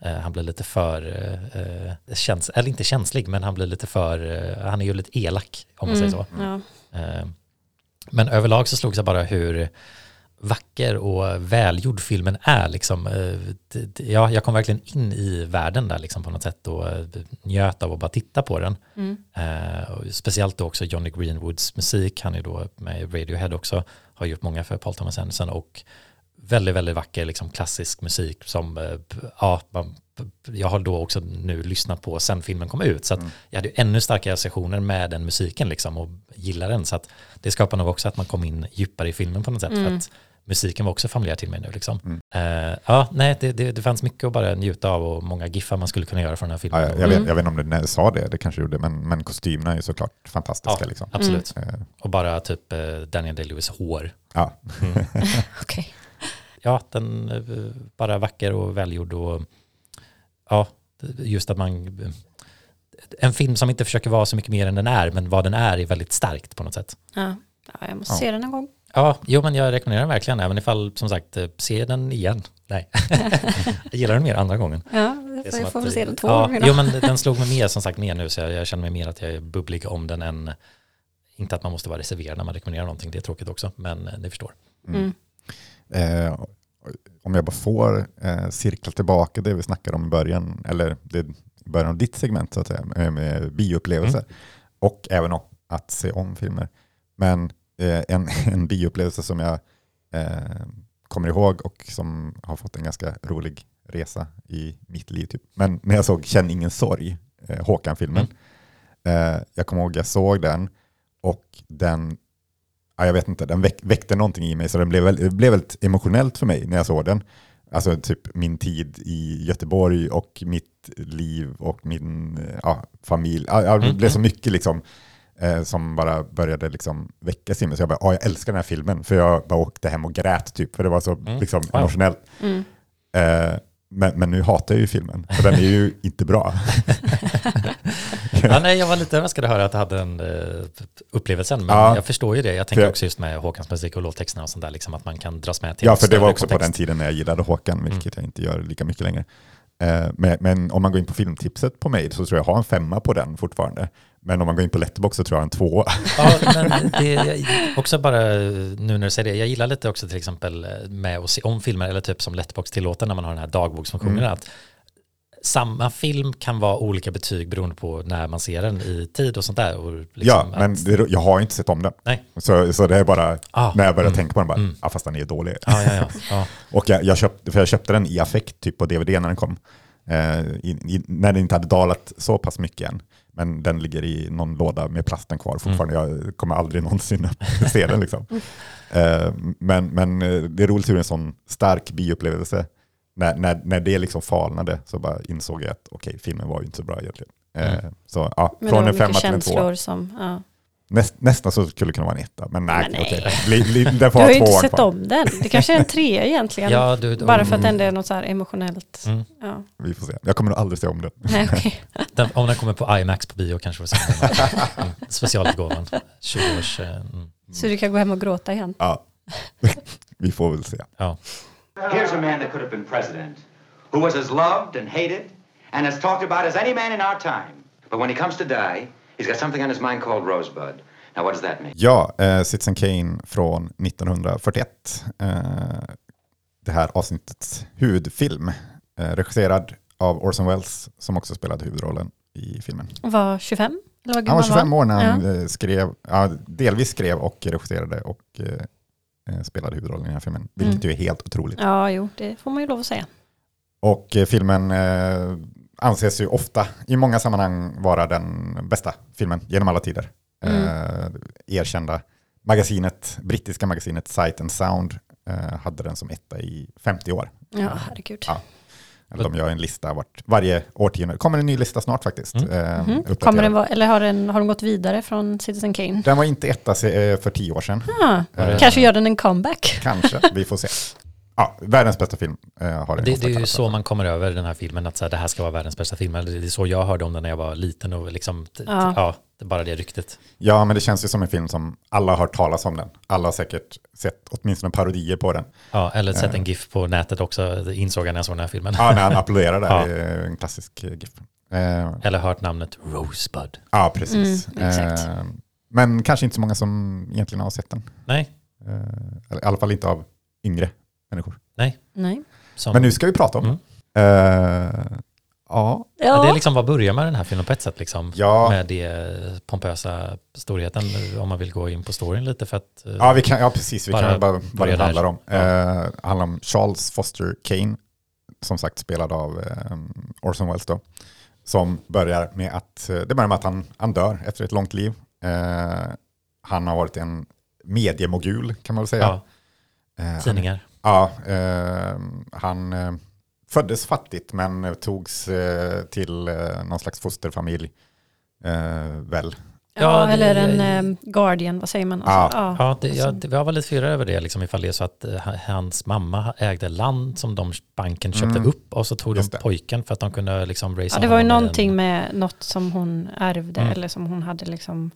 Eh, han blir lite för, eh, eh, käns eller inte känslig, men han blir lite för, eh, han är ju lite elak om man säger så. Ja. Eh, Men överlag så slogs jag bara hur vacker och välgjord filmen är. Liksom, eh, ja, jag kom verkligen in i världen där liksom, på något sätt och eh, njöt av att bara titta på den. Mm. Eh, och speciellt då också Johnny Greenwoods musik, han är då med Radiohead också, har gjort många för Paul Thomas Anderson och väldigt, väldigt vacker liksom, klassisk musik som, eh, ja, man, jag har då också nu lyssnat på sen filmen kom ut, så att jag hade ju ännu starkare associationer med den musiken liksom och gillar den, så att det skapar nog också att man kom in djupare i filmen på något sätt, för att musiken var också familjär till mig nu liksom. Eh, ja, nej, det, det, det fanns mycket att bara njuta av och många giffar man skulle kunna göra från den här filmen. Ja, jag, jag, vet, jag vet inte om det sa det, det kanske gjorde, men, men kostymerna är ju såklart fantastiska. Ja, liksom. absolut. Eh, Och bara typ eh, Daniel Day-Lewis hår. ja. Okej. Ja, den bara vacker och välgjord och ja, just att man en film som inte försöker vara så mycket mer än den är, men vad den är är väldigt starkt på något sätt. Ja. ja, jag måste Ja. se den någon gång. Ja, jo men jag rekommenderar den verkligen, även ifall som sagt, eh, se den igen. Nej, jag gillar den mer andra gången. Ja, Det får, jag får att, se den två ja, gånger då. Jo men den slog mig mer som sagt mer nu, så jag, jag känner mig mer att jag är bubblig om den än, inte att man måste vara reserverad när man rekommenderar någonting, det är tråkigt också, men eh, ni förstår. Mm. Eh, om jag bara får eh, cirkla tillbaka det vi snackade om i början, eller det, början av ditt segment så att säga, med, med bioupplevelser Mm. och även om att se om filmer. Men eh, en, en bioupplevelse som jag eh, kommer ihåg och som har fått en ganska rolig resa i mitt liv. Typ. Men när jag såg Känn ingen sorg, eh, Håkan-filmen, eh, jag kommer ihåg jag såg den och den ja, jag vet inte, den väck, väckte någonting i mig så den blev, väl, det blev väldigt emotionellt för mig när jag såg den. Alltså typ min tid i Göteborg och mitt liv och min eh, ja, familj. Ja, det Mm, blev så mycket liksom eh, som bara började liksom väckas i mig. Så jag bara, ja, jag älskar den här filmen. För jag bara åkte hem och grät typ, för det var så Mm, liksom, emotionellt. Mm. Eh, men, men nu hatar jag ju filmen, för den är ju inte bra. Ja, nej, jag var lite överraskad att höra att du hade den uh, upplevelsen, men Ja. jag förstår ju det. Jag tänker För- också just med Håkans musik och låttexterna och sånt där, liksom, att man kan dras med till Ja, för det var också på den tiden när jag gillade Håkan, Mm. vilket jag inte gör lika mycket längre. Eh, men, men om man går in på filmtipset på mig så tror jag jag har en femma på den fortfarande. Men om man går in på Letterboxd så tror jag en tvåa. Ja, men det är också bara nu när du säger det, jag gillar lite också till exempel med att se om filmer, eller typ som Letterbox tillåter när man har den här dagboksfunktionen, Mm. att samma film kan vara olika betyg beroende på när man ser den i tid och sånt där. Och liksom ja, men att, det, jag har inte sett om den. Nej. Så, så det är bara, Ah, när jag börjar mm, tänka på den, bara, mm. ja fast den är dålig. Ja, ja, ja. ja. Och jag, jag, köpte, för jag köpte den i affekt, typ på DVD när den kom. Eh, i, i, när den inte hade dalat så pass mycket än. Men den ligger i någon låda med plasten kvar fortfarande. Jag kommer aldrig någonsin att se den. Liksom. Eh, men, men eh, det är roligt hur en sån stark bioupplevelse, när, när, när det liksom falnade så bara insåg jag att okej, filmen var ju inte så bra egentligen. Eh, Mm. Så ja, Men från en femma till en känslor som, ja. Näst, nästan så skulle det kunna vara en etta, men nej, Men nej. okej. Li, li, den Du får har ha ju inte sett kvar. om den. Det kanske är en trea egentligen. ja du, Bara för att Mm. ändå är något så här emotionellt. Mm. Ja. Vi får se. Jag kommer nog aldrig se om den. Nej, okej. Den, om den kommer på IMAX på bio kanske vi får se den. Mm. Specialutgåvan, 20 års... eh, Mm. Så du kan gå hem och gråta igen. Ja, vi får väl se. Ja. Here's a man that could have been president, who was as loved and hated and as talked about as any man in our time. But when he comes to die, he's got something on his mind called Rosebud. Now, what does that mean? Ja, eh, Citizen Kane från 1941. Eh, det här avsnittets huvudfilm. Eh, regisserad av Orson Welles som också spelade huvudrollen i filmen. Var 25? Eller vad Han var gammal 25 år när han Ja. eh, skrev, ja, delvis skrev och regisserade och eh, eh, spelade huvudrollen i den här filmen. Vilket ju är helt otroligt. Ja, jo, det får man ju lov att säga. Och eh, filmen eh, anses ju ofta i många sammanhang vara den bästa filmen genom alla tider. Eh, erkända magasinet, brittiska magasinet Sight and Sound eh, hade den som etta i 50 år. Ja, herregud. Ja. De gör en lista vart, varje årtionde. Kommer en ny lista snart faktiskt. Mm. eh, Mhm. Kommer den vara, eller har den, har den gått vidare från Citizen Kane? Den var inte etta eh, för tio år sedan. Ah, Eh, kanske gör den en comeback. Kanske, vi får se. Ja, världens bästa film eh, har den Det, det är ju så man kommer över den här filmen, att så här, det här ska vara världens bästa film. Eller Det är så jag hörde om den när jag var liten och liksom, Ja. ja, det är bara det ryktet. Ja, men det känns ju som en film som alla har hört talas om den. Alla har säkert sett åtminstone parodier på den. Ja, eller sett en GIF på nätet också, insåg jag när jag såg den här filmen. Ja, när han applåderar där, Ja. en klassisk eh, GIF. Eh, Eller hört namnet Rosebud. ja, precis. Mm, exakt. Eh, men kanske inte så många som egentligen har sett den. Nej, Eh, eller I alla fall inte av yngre människor. Nej. Nej. Som, Men nu ska vi prata om Mm. Eh, ja, ja. det är liksom vad börjar med den här filmen på ett sätt liksom. Ja. Med det pompösa storheten om man vill gå in på storyn lite för att eh, ja, vi kan, ja precis. Vi Bara kan bara vad börja det handlar om. Ja. Eh, handlar om Charles Foster Kane, som sagt spelad av eh, Orson Welles då. Som börjar med att, eh, det börjar med att han, han dör efter ett långt liv. Eh, han har varit en mediemogul kan man väl säga. ja, Eh, han- tidningar. Ja, eh, han eh, föddes fattigt men togs eh, till eh, någon slags fosterfamilj. Eh, väl. Ja, Ja, det- eller en eh, Guardian, vad säger man? Alltså, ja. Ja, det, alltså- jag, det, jag var lite förvirrad över det, liksom, ifall det är så att eh, hans mamma ägde land som de, banken köpte Mm. upp och så tog de Just det. pojken för att de kunde liksom raisa Ja, det var ju någonting en, med något som hon ärvde Mm. eller som hon hade liksom.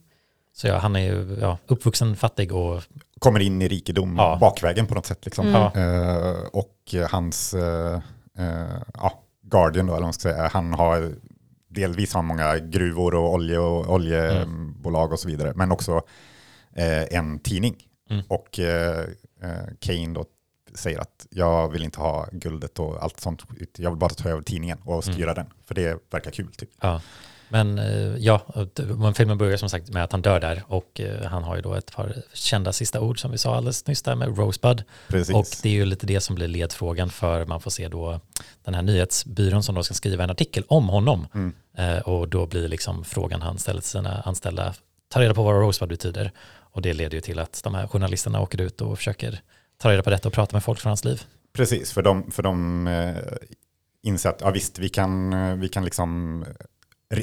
Så ja, han är ju ja, uppvuxen fattig och Kommer in i rikedom Ja. bakvägen på något sätt. Liksom. Mm. Eh, och hans eh, eh, ja, Guardian, då, eller man ska säga, han har delvis har många gruvor och olje och oljebolag och så vidare, men också en tidning. Mm. Och Kane då säger att jag vill inte ha guldet och allt sånt, jag vill bara ta över tidningen och styra den, för det verkar kul. Typ. Ja, men eh, ja, men filmen börjar som sagt med att han dör där och eh, han har ju då ett par kända sista ord som vi sa alldeles nyss där med Rosebud. Precis. Och det är ju lite det som blir ledfrågan för man får se då den här nyhetsbyrån som då ska skriva en artikel om honom. Mm. Eh, och då blir liksom frågan han ställer till sina anställda, ta reda på vad Rosebud betyder. Och det leder ju till att de här journalisterna åker ut och försöker ta reda på detta och prata med folk från hans liv. Precis, för de, för de inser att ja, visst, vi kan, vi kan liksom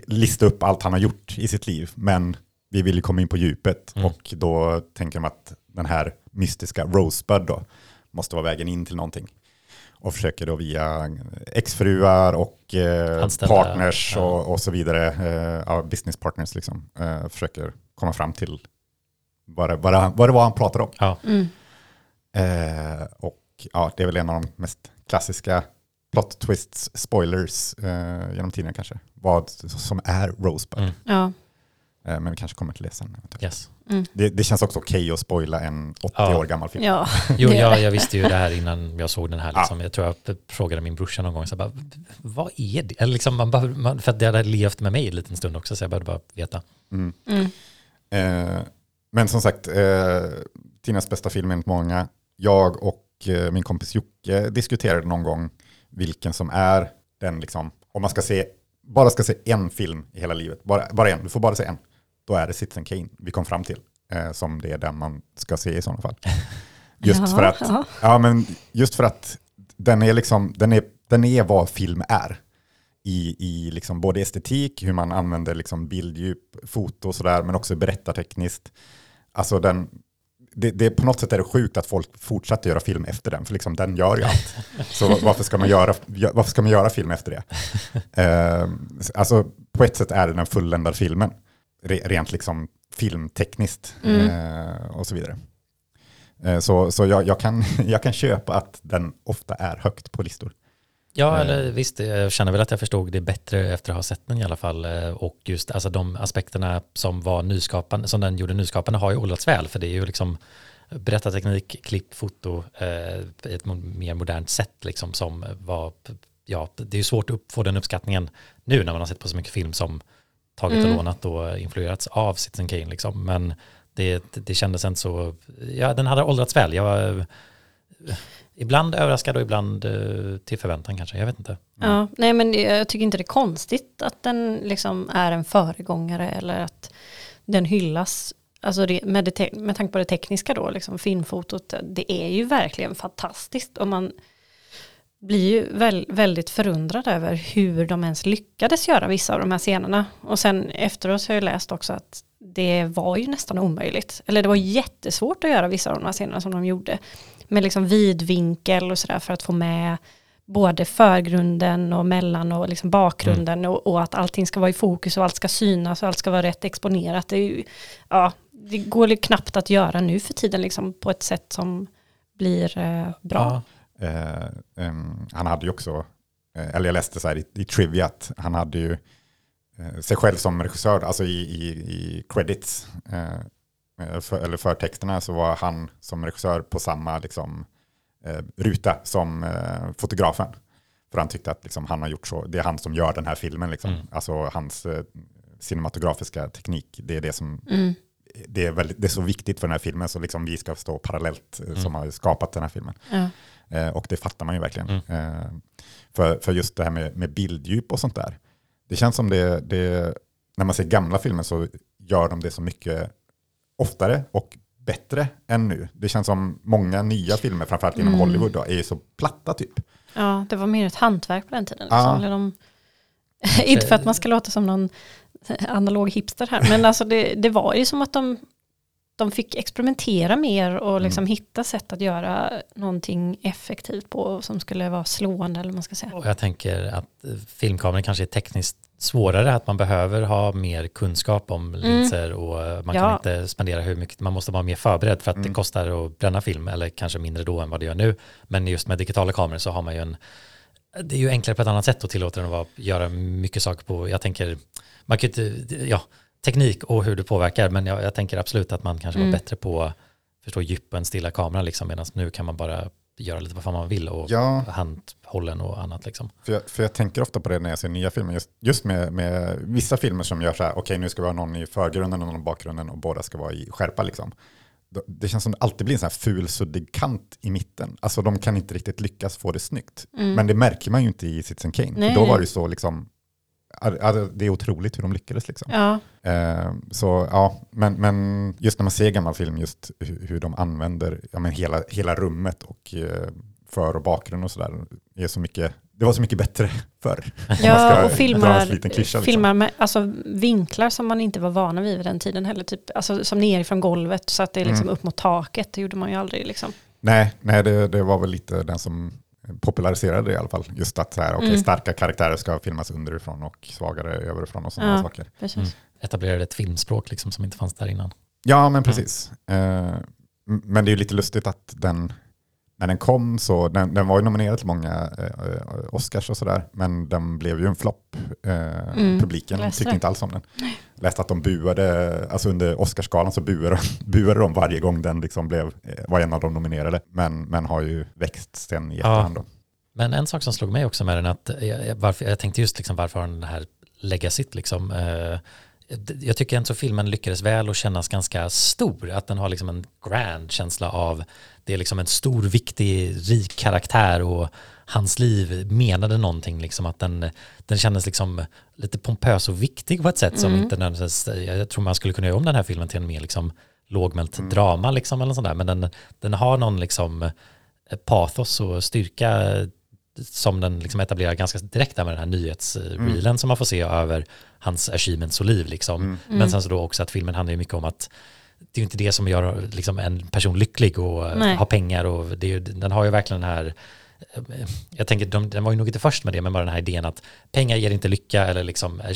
lista upp allt han har gjort i sitt liv, men vi vill ju komma in på djupet Mm. och då tänker de att den här mystiska Rosebud då måste vara vägen in till någonting. Och försöker då via exfruar och eh, partners ja. och, och så vidare, eh, ja, business partners liksom, eh, försöker komma fram till vad det, vad, det, vad det var han pratade om. Ja, Mm. Eh, och ja, det är väl en av de mest klassiska plot twists, spoilers eh, genom tiden kanske. Vad som är Rosebud. Mm. Ja. Eh, men vi kanske kommer till det sen. yes. Mm. Det, det känns också okej att spoila en 80 Ja. år gammal film. ja. Jo, jag, jag visste ju det här innan jag såg den här. Ja. Liksom. Jag tror jag frågade min brorsa någon gång, så bara, vad är det? Eller liksom, man, bara- man, för att det hade levt med mig en liten stund också, så jag behövde bara veta. Mm. Mm. Eh, men som sagt, eh, Tinas bästa film enligt många. Jag och eh, min kompis Jocke diskuterade någon gång vilken som är den, liksom, om man ska se, bara ska se en film i hela livet, bara, bara en, du får bara se en, då är det Citizen Kane vi kom fram till, eh, som det är den man ska se i sådana fall. Just Ja, för att, ja. ja men just för att den är liksom, den är, den är vad film är. I, i liksom både estetik, hur man använder liksom bilddjup, foto och sådär, men också berättartekniskt. Alltså den, det, det, på något sätt är det sjukt att folk fortsätter göra film efter den, för liksom den gör ju allt. Så varför ska man göra, varför ska man göra film efter det? Eh, alltså på ett sätt är det den fulländade filmen, re, rent liksom filmtekniskt Mm. eh, och så vidare. Eh, så så jag, jag, kan, jag kan köpa att den ofta är högt på listor. Ja, Eh. eller visst, jag känner väl att jag förstod det bättre efter att ha sett den i alla fall. Eh, Och just alltså, de aspekterna som var nyskapande, som den gjorde nyskapande har ju åldrats väl, för det är ju liksom berättarteknik, klipp, foto, eh, ett mer modernt sätt liksom som var, ja, det är ju svårt att få den uppskattningen nu när man har sett på så mycket film som tagit och Mm. lånat och influerats av Citizen Kane liksom, men det, det kändes inte så, ja den hade åldrats väl, jag var eh, ibland överraskad och ibland eh, till förväntan kanske, jag vet inte. Ja, nej men jag tycker inte det är konstigt att den liksom är en föregångare eller att den hyllas. Alltså det, med, det, med tanke på det tekniska då, liksom filmfotot, det är ju verkligen fantastiskt och man blir ju väl, väldigt förundrad över hur de ens lyckades göra vissa av de här scenerna. Och sen efteråt har jag läst också att det var ju nästan omöjligt. Eller det var jättesvårt att göra vissa av de här scenerna som de gjorde. Med liksom vidvinkel och sådär för att få med både förgrunden och mellan och liksom bakgrunden och, och att allting ska vara i fokus och allt ska synas och allt ska vara rätt exponerat. Det, ju, ja, det går ju knappt att göra nu för tiden liksom på ett sätt som blir eh, bra. Ja, Eh, em, han hade ju också, eh, eller jag läste så här i, i Trivia, att han hade ju eh, sig själv som regissör, alltså i, i, i credits, eh, för, eller förtexterna så var han som regissör på samma liksom, eh, ruta som eh, fotografen. För han tyckte att liksom, han har gjort så, det är han som gör den här filmen. Liksom. Mm. Alltså hans eh, cinematografiska teknik, det är det som Mm. det är, väldigt, det är så viktigt för den här filmen, så liksom vi ska stå parallellt eh, som har skapat den här filmen. Ja. Eh, och det fattar man ju verkligen. Mm. Eh, för, för just det här med, med bilddjup och sånt där. Det känns som det, det, när man ser gamla filmer så gör de det så mycket oftare och bättre än nu. Det känns som många nya filmer, framförallt inom Mm. Hollywood, då, är ju så platta typ. ja, det var mer ett hantverk på den tiden. Ja. Liksom. Eller de, inte för att man ska låta som någon analog hipster här, men alltså det, det var ju som att de, de fick experimentera mer och liksom Mm. hitta sätt att göra någonting effektivt på som skulle vara slående eller man ska säga. Och jag tänker att filmkameran kanske är tekniskt svårare, att man behöver ha mer kunskap om linser och eh, man kan Ja. inte spendera hur mycket, man måste vara mer förberedd för att Mm. det kostar att bränna film, eller kanske mindre då än vad det gör nu. Men just med digitala kameror så har man ju en, det är ju enklare på ett annat sätt att tillåta den att vara, göra mycket saker på, jag tänker, man kan ju inte, ja, teknik och hur det påverkar, men jag, jag tänker absolut att man kanske Mm. var bättre på att förstå djup på en stilla kamera, liksom, medan nu kan man bara göra lite vad fan man vill och Ja. handhållen och annat liksom. För jag, för jag tänker ofta på det när jag ser nya filmer, just, just med, med vissa filmer som gör så här, okej nu ska vi ha någon i förgrunden och någon i bakgrunden och båda ska vara i skärpa liksom. Det känns som det alltid blir en sån här ful suddig kant i mitten. Alltså de kan inte riktigt lyckas få det snyggt. Men det märker man ju inte i Citizen Kane. Då var det ju så liksom, det är otroligt hur de lyckades liksom. Ja, Eh, så ja, men, men just när man ser gammal film, just hur, de använder ja, men hela, hela rummet och eh, för och bakgrund och sådär. är så mycket, det var så mycket bättre förr. Ja och filmar, liksom. filmar med alltså, vinklar som man inte var vana vid vid den tiden heller. Typ, alltså, som nerifrån golvet så att det är liksom Mm. upp mot taket. Det gjorde man ju aldrig. Liksom. Nej, nej det, det var väl lite den som populariserade det i alla fall. Just att så här, okej, Mm. starka karaktärer ska filmas underifrån och svagare överifrån och sådana Ja. saker. Mm. etablerade ett filmspråk liksom som inte fanns där innan. Ja, men precis. Eh, m- men det är ju lite lustigt att den, när den kom så, den, den var ju nominerad till många eh, Oscars och sådär, men den blev ju en flopp. Eh, Mm, Publiken läste tyckte inte alls om den. Läste att de buade, alltså under Oscarsgalan så buade, buade de varje gång den liksom blev, eh, var en av de nominerade, men, men har ju växt sen i Ja. efterhand. Då. Men en sak som slog mig också med den, att jag, jag- varför, jag tänkte just liksom varför har den det här legacyt liksom. Eh, jag tycker ändå filmen lyckades väl och kännas ganska stor, att den har liksom en grand känsla av, det är liksom en stor, viktig, rik karaktär och hans liv menade någonting, liksom att den, den kändes liksom lite pompös och viktig på ett sätt som Mm. inte nödvändigtvis, jag tror man skulle kunna göra om den här filmen till en mer liksom lågmält Mm. drama liksom eller sånt där, men den, den har någon liksom pathos och styrka som den liksom etablerar ganska direkt där med den här nyhetsreelen som man får se över hans achievements och liv liksom. Mm. Men sen så då också att filmen handlar ju mycket om att det är ju inte det som gör liksom en person lycklig och eh, Nej. ha pengar och det är ju, den har ju verkligen den här jag tänker, de, den var ju nog inte först med det, men bara den här idén att pengar ger inte lycka eller liksom, eh,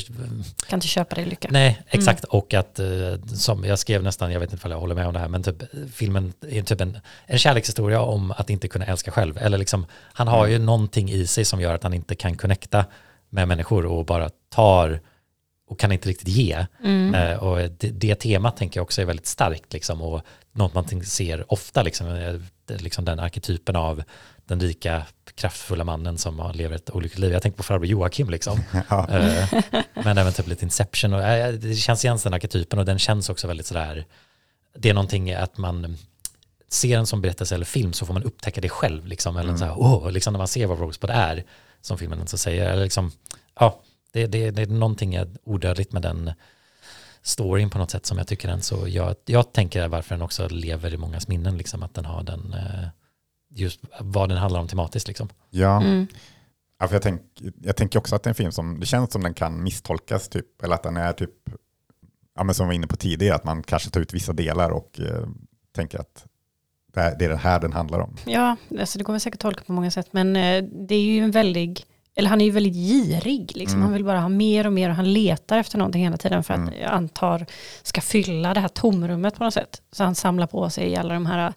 Kan inte köpa dig lycka. nej, exakt, och att eh, som jag skrev nästan, jag vet inte om jag håller med om det här, men typ filmen är typ en, en kärlekshistoria om att inte kunna älska själv, eller liksom, han har ju någonting i sig som gör att han inte kan connecta med människor och bara tar och kan inte riktigt ge. Mm. Eh, och det, det temat tänker jag också är väldigt starkt liksom, och något man ser ofta, liksom, eh, liksom den arketypen av den rika, kraftfulla mannen som har- lever ett olyckligt liv. Jag tänker på farbror Joakim liksom. Ja. Eh, men även typ lite Inception. Och, eh, det känns igen den arketypen och den känns också väldigt sådär, det är någonting att man ser en som berättelse eller film så får man upptäcka det själv. Liksom, eller så här, åh, liksom när man ser vad Rosebud är, som filmen så säger. Eller liksom, ja, det, det, det är någonting odödligt med den storyn på något sätt som jag tycker den så, jag, jag tänker varför den också lever i mångas minnen, liksom, att den har den, eh, just vad den handlar om tematiskt. Liksom. Ja. Mm. Ja, för jag, tänk, jag tänker också att det är en film som, det känns som den kan misstolkas typ, eller att den är typ, ja men som vi var inne på tidigare, att man kanske tar ut vissa delar och eh, tänker att det, här, det är det här den handlar om. Ja, alltså det går väl säkert tolka på många sätt, men eh, det är ju en väldig, eller han är ju väldigt girig, liksom. Mm. han vill bara ha mer och mer och han letar efter någonting hela tiden för att Mm. jag antar ska fylla det här tomrummet på något sätt. Så han samlar på sig alla de här,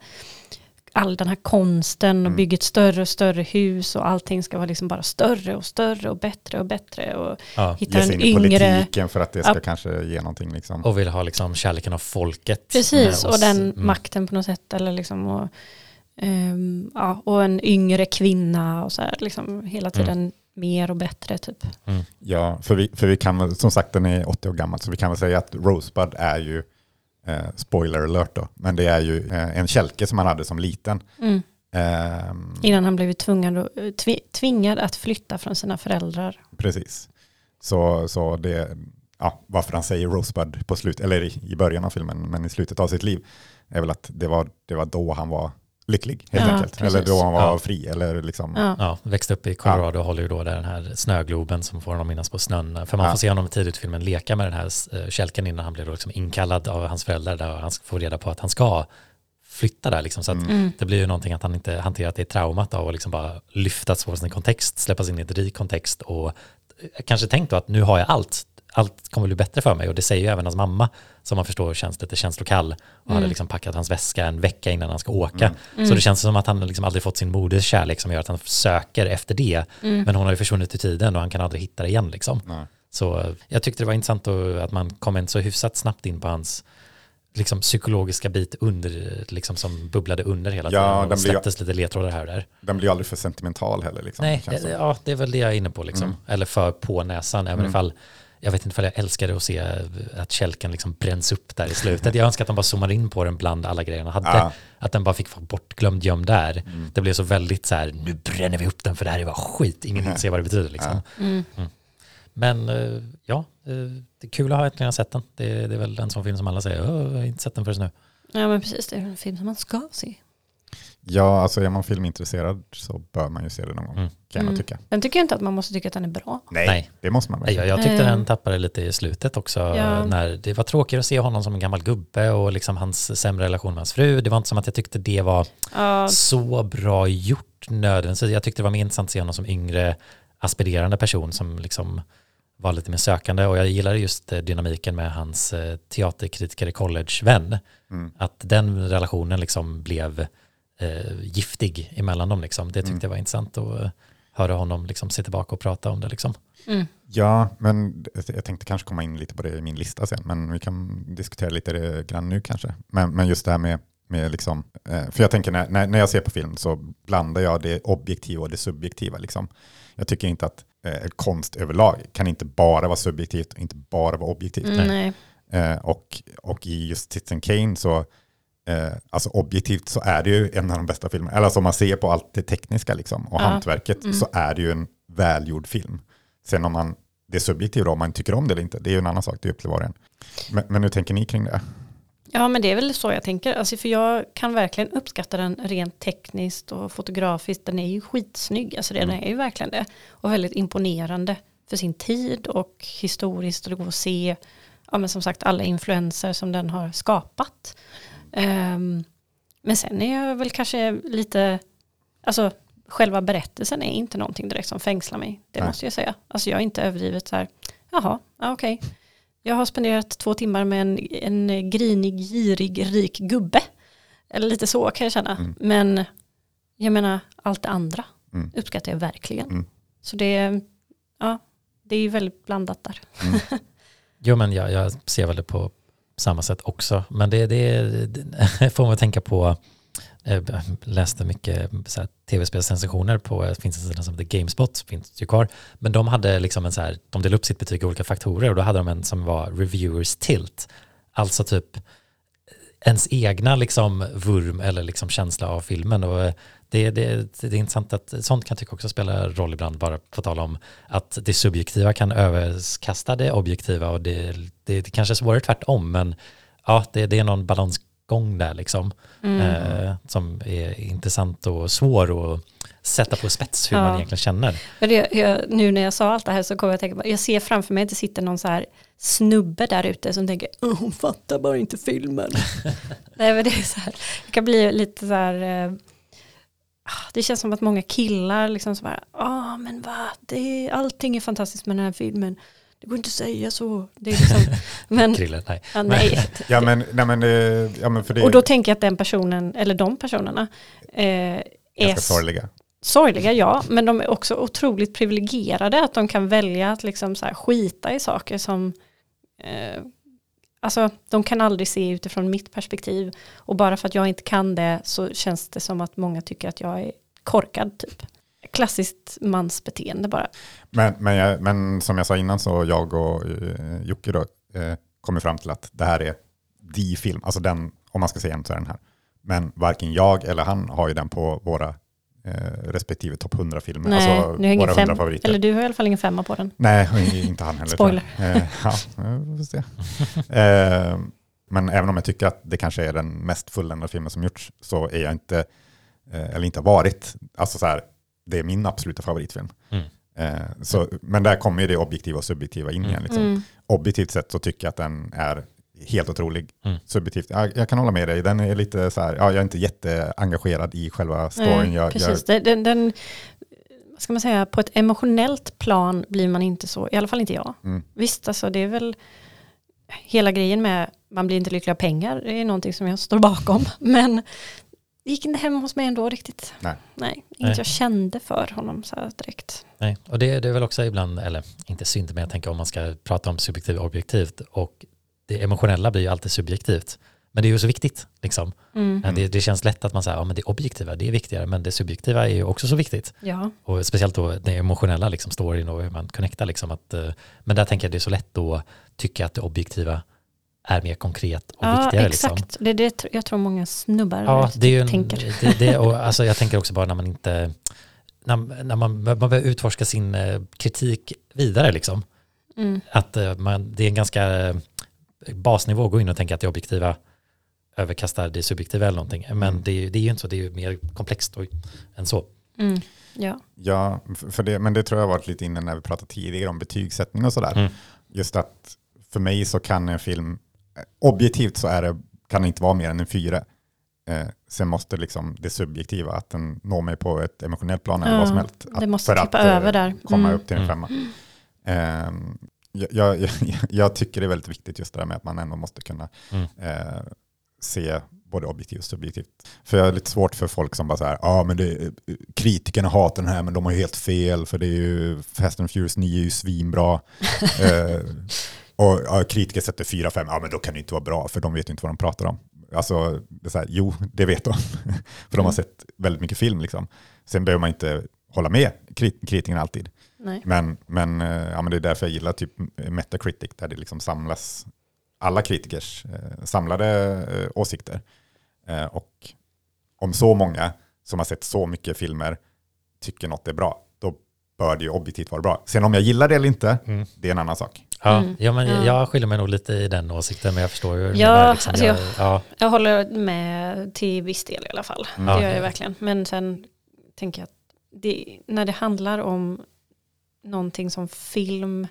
all den här konsten och Mm. bygger ett större och större hus och allting ska vara liksom bara större och större och bättre och bättre och Ja. sig en yngre, politiken för att det ska Ja. kanske ge någonting. Liksom. Och vill ha liksom kärleken av folket. precis, och den Mm. makten på något sätt eller liksom och Ehm, ja, och en yngre kvinna och så här, liksom hela tiden mer och bättre typ. Ja, för vi, för vi kan väl- som sagt den är 80 år gammal, så vi kan väl säga att Rosebud är ju, eh, spoiler alert då, men det är ju eh, en kälke som han hade som liten. Mm. Ehm, Innan han tvingad, att- tvi, tvingad att flytta från sina föräldrar. Precis. Så, så det, ja, varför han säger Rosebud på slut, eller i, i början av filmen, men i slutet av sitt liv, är väl att det var, det var då han var lycklig, helt Ja, enkelt. precis. Eller då han var Ja. fri, eller liksom, Ja. Ja, växte upp i Colorado och håller ju då där den här snögloben som får honom minnas på snön. För man Ja. får se honom tidigt i filmen leka med den här eh, kälken innan han blir då liksom inkallad av hans föräldrar där han får reda på att han ska flytta där. Liksom. Så att Mm. det blir ju någonting att han inte hanterat det traumat av att liksom bara lyftas från sin kontext, släppas in i en rik kontext och eh, kanske tänkt då att nu har jag allt. Allt kommer bli bättre för mig och det säger ju även hans mamma som man förstår känns lite känslokall och hade liksom packat hans väska en vecka innan han ska åka. Så det känns som att han liksom aldrig fått sin moders kärlek som gör att han söker efter det. Men hon har ju försvunnit i tiden och han kan aldrig hitta det igen liksom. Så eh, jag tyckte det var intressant att man kom in så hyfsat snabbt in på hans liksom, psykologiska bit under, liksom, som bubblade under hela Ja, tiden. den Och blir- släpptes lite ledtrådar här och där. den blir aldrig för sentimental heller. Liksom, Nej, känns som. ja, det är väl det jag är inne på. Liksom. Eller för på näsan. Även ifall, jag vet inte ifall jag älskade att se att kälken liksom bränns upp där i slutet. Jag önskar att de bara zoomar in på den bland alla grejerna hade. Ja. Att den bara fick vara bortglömd, gömd där. Det blev så väldigt så här, nu bränner vi upp den för det här är bara skit. Ingen ser vad det betyder liksom. Mm. Men eh, ja, eh, det är kul att ha äntligen sett den. Det, det är väl en sån film som alla säger, "Åh, jag har inte sett den förrän nu. Ja men precis, det är en film som man ska se. Ja, alltså är man filmintresserad så bör man ju se det någon gång, Mm. kan jag Mm. tycka. Den tycker jag inte att man måste tycka att den är bra. Nej, Nej. det måste man verkligen. Jag, jag tyckte Eh. den tappade lite i slutet också. Ja. När det var tråkigt att se honom som en gammal gubbe och liksom hans sämre relation med hans fru. Det var inte som att jag tyckte det var Ja, så bra gjort nödvändigtvis. Jag tyckte det var mer intressant att se honom som yngre aspirerande person som liksom var lite mer sökande och jag gillade just eh, dynamiken med hans eh, teaterkritiker college-vän. Mm. Att den relationen liksom blev eh, giftig emellan dem liksom. Det tyckte Mm. jag var intressant att eh, höra honom liksom se tillbaka och prata om det liksom. mm. Ja, men jag tänkte kanske komma in lite på det i min lista sen, men vi kan diskutera lite det grann nu kanske. Men, men just det här med, med liksom, eh, för jag tänker när, när, när jag ser på film så blandar jag det objektiva och det subjektiva. Liksom. Jag tycker inte att eh, konst överlag kan inte bara vara subjektivt och inte bara vara objektivt. Mm, nej. Eh, och, och i just Citizen Kane så, eh, alltså objektivt så är det ju en av de bästa filmerna. Eller alltså om man ser på allt det tekniska liksom, och Ja. hantverket så är det ju en välgjord film. Sen om man, det är subjektivt om man tycker om det eller inte, det är ju en annan sak, det är upp till var och en. Men, men hur tänker ni kring det? Ja men det är väl så jag tänker. Alltså, för jag kan verkligen uppskatta den rent tekniskt och fotografiskt. Den är ju skitsnygg. Alltså den är ju verkligen det. Och väldigt imponerande för sin tid och historiskt. Och det går att se ja, men som sagt alla influenser som den har skapat. Ehm, men sen är jag väl kanske lite, alltså själva berättelsen är inte någonting direkt som fängslar mig. Det Nej. måste jag säga. Alltså jag är inte överdrivet så här, jaha, ja, okej. Jag har spenderat två timmar med en, en grinig, girig, rik gubbe. Eller lite så kan jag känna. Mm. Men jag menar, allt det andra Mm. uppskattar jag verkligen. Mm. Så det, ja, det är ju väldigt blandat där. Jo, men jag, jag ser väl det på samma sätt också. Men det, det, det får man tänka på, jag läste mycket tv-spelssensationer på, det finns en sida som heter Gamespot, finns ju kvar. Men de hade liksom en så här, de delade upp sitt betyg i olika faktorer och då hade de en som var reviewers tilt. Alltså typ ens egna liksom vurm eller liksom känsla av filmen. Och det, det, det är intressant att sånt kan jag tycka också spelar roll ibland, bara på tal om att det subjektiva kan överkasta det objektiva och det, det, det kanske är svårare tvärtom, men ja, det, det är någon balansgång där liksom eh, som är intressant och svår att sätta på spets hur Ja. man egentligen känner. Jag, nu när jag sa allt det här så kommer jag att tänka på, jag ser framför mig att det sitter någon så här snubbe där ute som tänker, "Åh, hon fattar bara inte filmen. Nej men det är så här, det kan bli lite så här, eh, ah, det känns som att många killar liksom så här, ja men va, det är, allting är fantastiskt med den här filmen. Det går inte att säga så. Det är liksom, men, Krille, nej. ja, nej. Ja men, nej, men, eh, ja, men för det Och då tänker jag att den personen, eller de personerna, eh, är ganska sorgliga. sorgliga, ja, men de är också otroligt privilegierade att de kan välja att liksom så skita i saker som eh, alltså de kan aldrig se utifrån mitt perspektiv. Och bara för att jag inte kan det så känns det som att många tycker att jag är korkad typ. Klassiskt mansbeteende bara. Men, men, jag, men som jag sa innan så jag och eh, Jocke då, eh, kommer fram till att det här är the film, alltså den, om man ska säga en så är den här. Men varken jag eller han har ju den på våra eh, respektive topp 100-filmer. Nej, alltså nu har våra fem, 100 favoriter. eller du har i alla fall ingen femma på den. Nej, inte han heller. Spoiler. Eh, ja, vi får se. eh, men även om jag tycker att det kanske är den mest fulländade filmen som gjorts så är jag inte, eller inte har varit, alltså så här, det är min absoluta favoritfilm. Mm. Så, men där kommer ju det objektiva och subjektiva in igen. Liksom. Mm. Objektivt sett så tycker jag att den är helt otrolig. Mm. Subjektivt, jag, jag kan hålla med dig. Den är lite så här, ja, jag är inte jätteengagerad i själva storyn. Nej, jag, precis. jag, Den, den, vad ska man säga, på ett emotionellt plan blir man inte så, i alla fall inte jag. Mm. Visst, alltså det är väl hela grejen med, man blir inte lycklig av pengar, det är någonting som jag står bakom. Men det gick inte hem hos mig ändå riktigt. Nej. Nej, inget Nej. jag kände för honom så här direkt. Nej, och det, det är väl också ibland, eller inte synd, men jag tänker om man ska prata om subjektivt och objektivt och det emotionella blir ju alltid subjektivt. Men det är ju så viktigt. Liksom. Mm. Det, det känns lätt att man säger, ja men det objektiva, det är viktigare, men det subjektiva är ju också så viktigt. Ja, Och speciellt då det emotionella, liksom, storyn och hur man connectar. Liksom, att, eh, men där tänker jag det är så lätt att tycka att det objektiva är mer konkret och ja viktigare. exakt. Liksom. Det är det jag tror många snubbar Ja, det är ju en, tänker. det, det, och alltså jag tänker också bara när man inte, när, när man, man behöver utforska sin eh, kritik vidare liksom. Mm. Att eh, man, det är en ganska eh, basnivå gå in och tänka att det objektiva överkastar det subjektiva eller någonting. Men Mm. det, är ju- det är ju inte så, det är ju mer komplext och, än så. Mm. Ja. Ja, för det, men det tror jag har varit lite inne när vi pratade tidigare om betygssättning och sådär. Mm. Just att för mig så kan en film, eh, objektivt så är det, kan det inte vara mer än en fyra. Eh, sen måste liksom det subjektiva, att den når mig på ett emotionellt plan eller Ja, vad som helst. det Att, måste för tippa att, eh, över där. komma Mm. upp till en Mm. femma. Ehm, jag, jag, tycker det är väldigt viktigt just det där med att man ändå måste kunna Mm. eh, se både objektivt och subjektivt. För jag har lite svårt för folk som bara så här, ja ah, men det, kritikerna hatar den här men de har ju helt fel för det är ju Fast and Furious 9 är ju svinbra. eh, och ja, kritiker sätter 4-5, ja men då kan det inte vara bra för de vet ju inte vad de pratar om. Alltså, det är så här, jo, det vet de. för de har Mm. sett väldigt mycket film liksom. Sen behöver man inte hålla med krit- kritikerna alltid. Nej. Men, men, eh, ja, men det är därför jag gillar typ Metacritic, där det liksom samlas alla kritikers eh, samlade eh, åsikter. Eh, och om så många som har sett så mycket filmer tycker något är bra, då bör det ju objektivt vara bra. Sen om jag gillar det eller inte, Mm. det är en annan sak. Ja, Mm. ja, men Ja. jag skiljer mig nog lite i den åsikten, men jag förstår ju. Ja, liksom. alltså jag, jag- ja, Jag håller med till viss del i alla fall. Mm. Det Ja. gör jag verkligen. Men sen tänker jag att det, när det handlar om någonting som film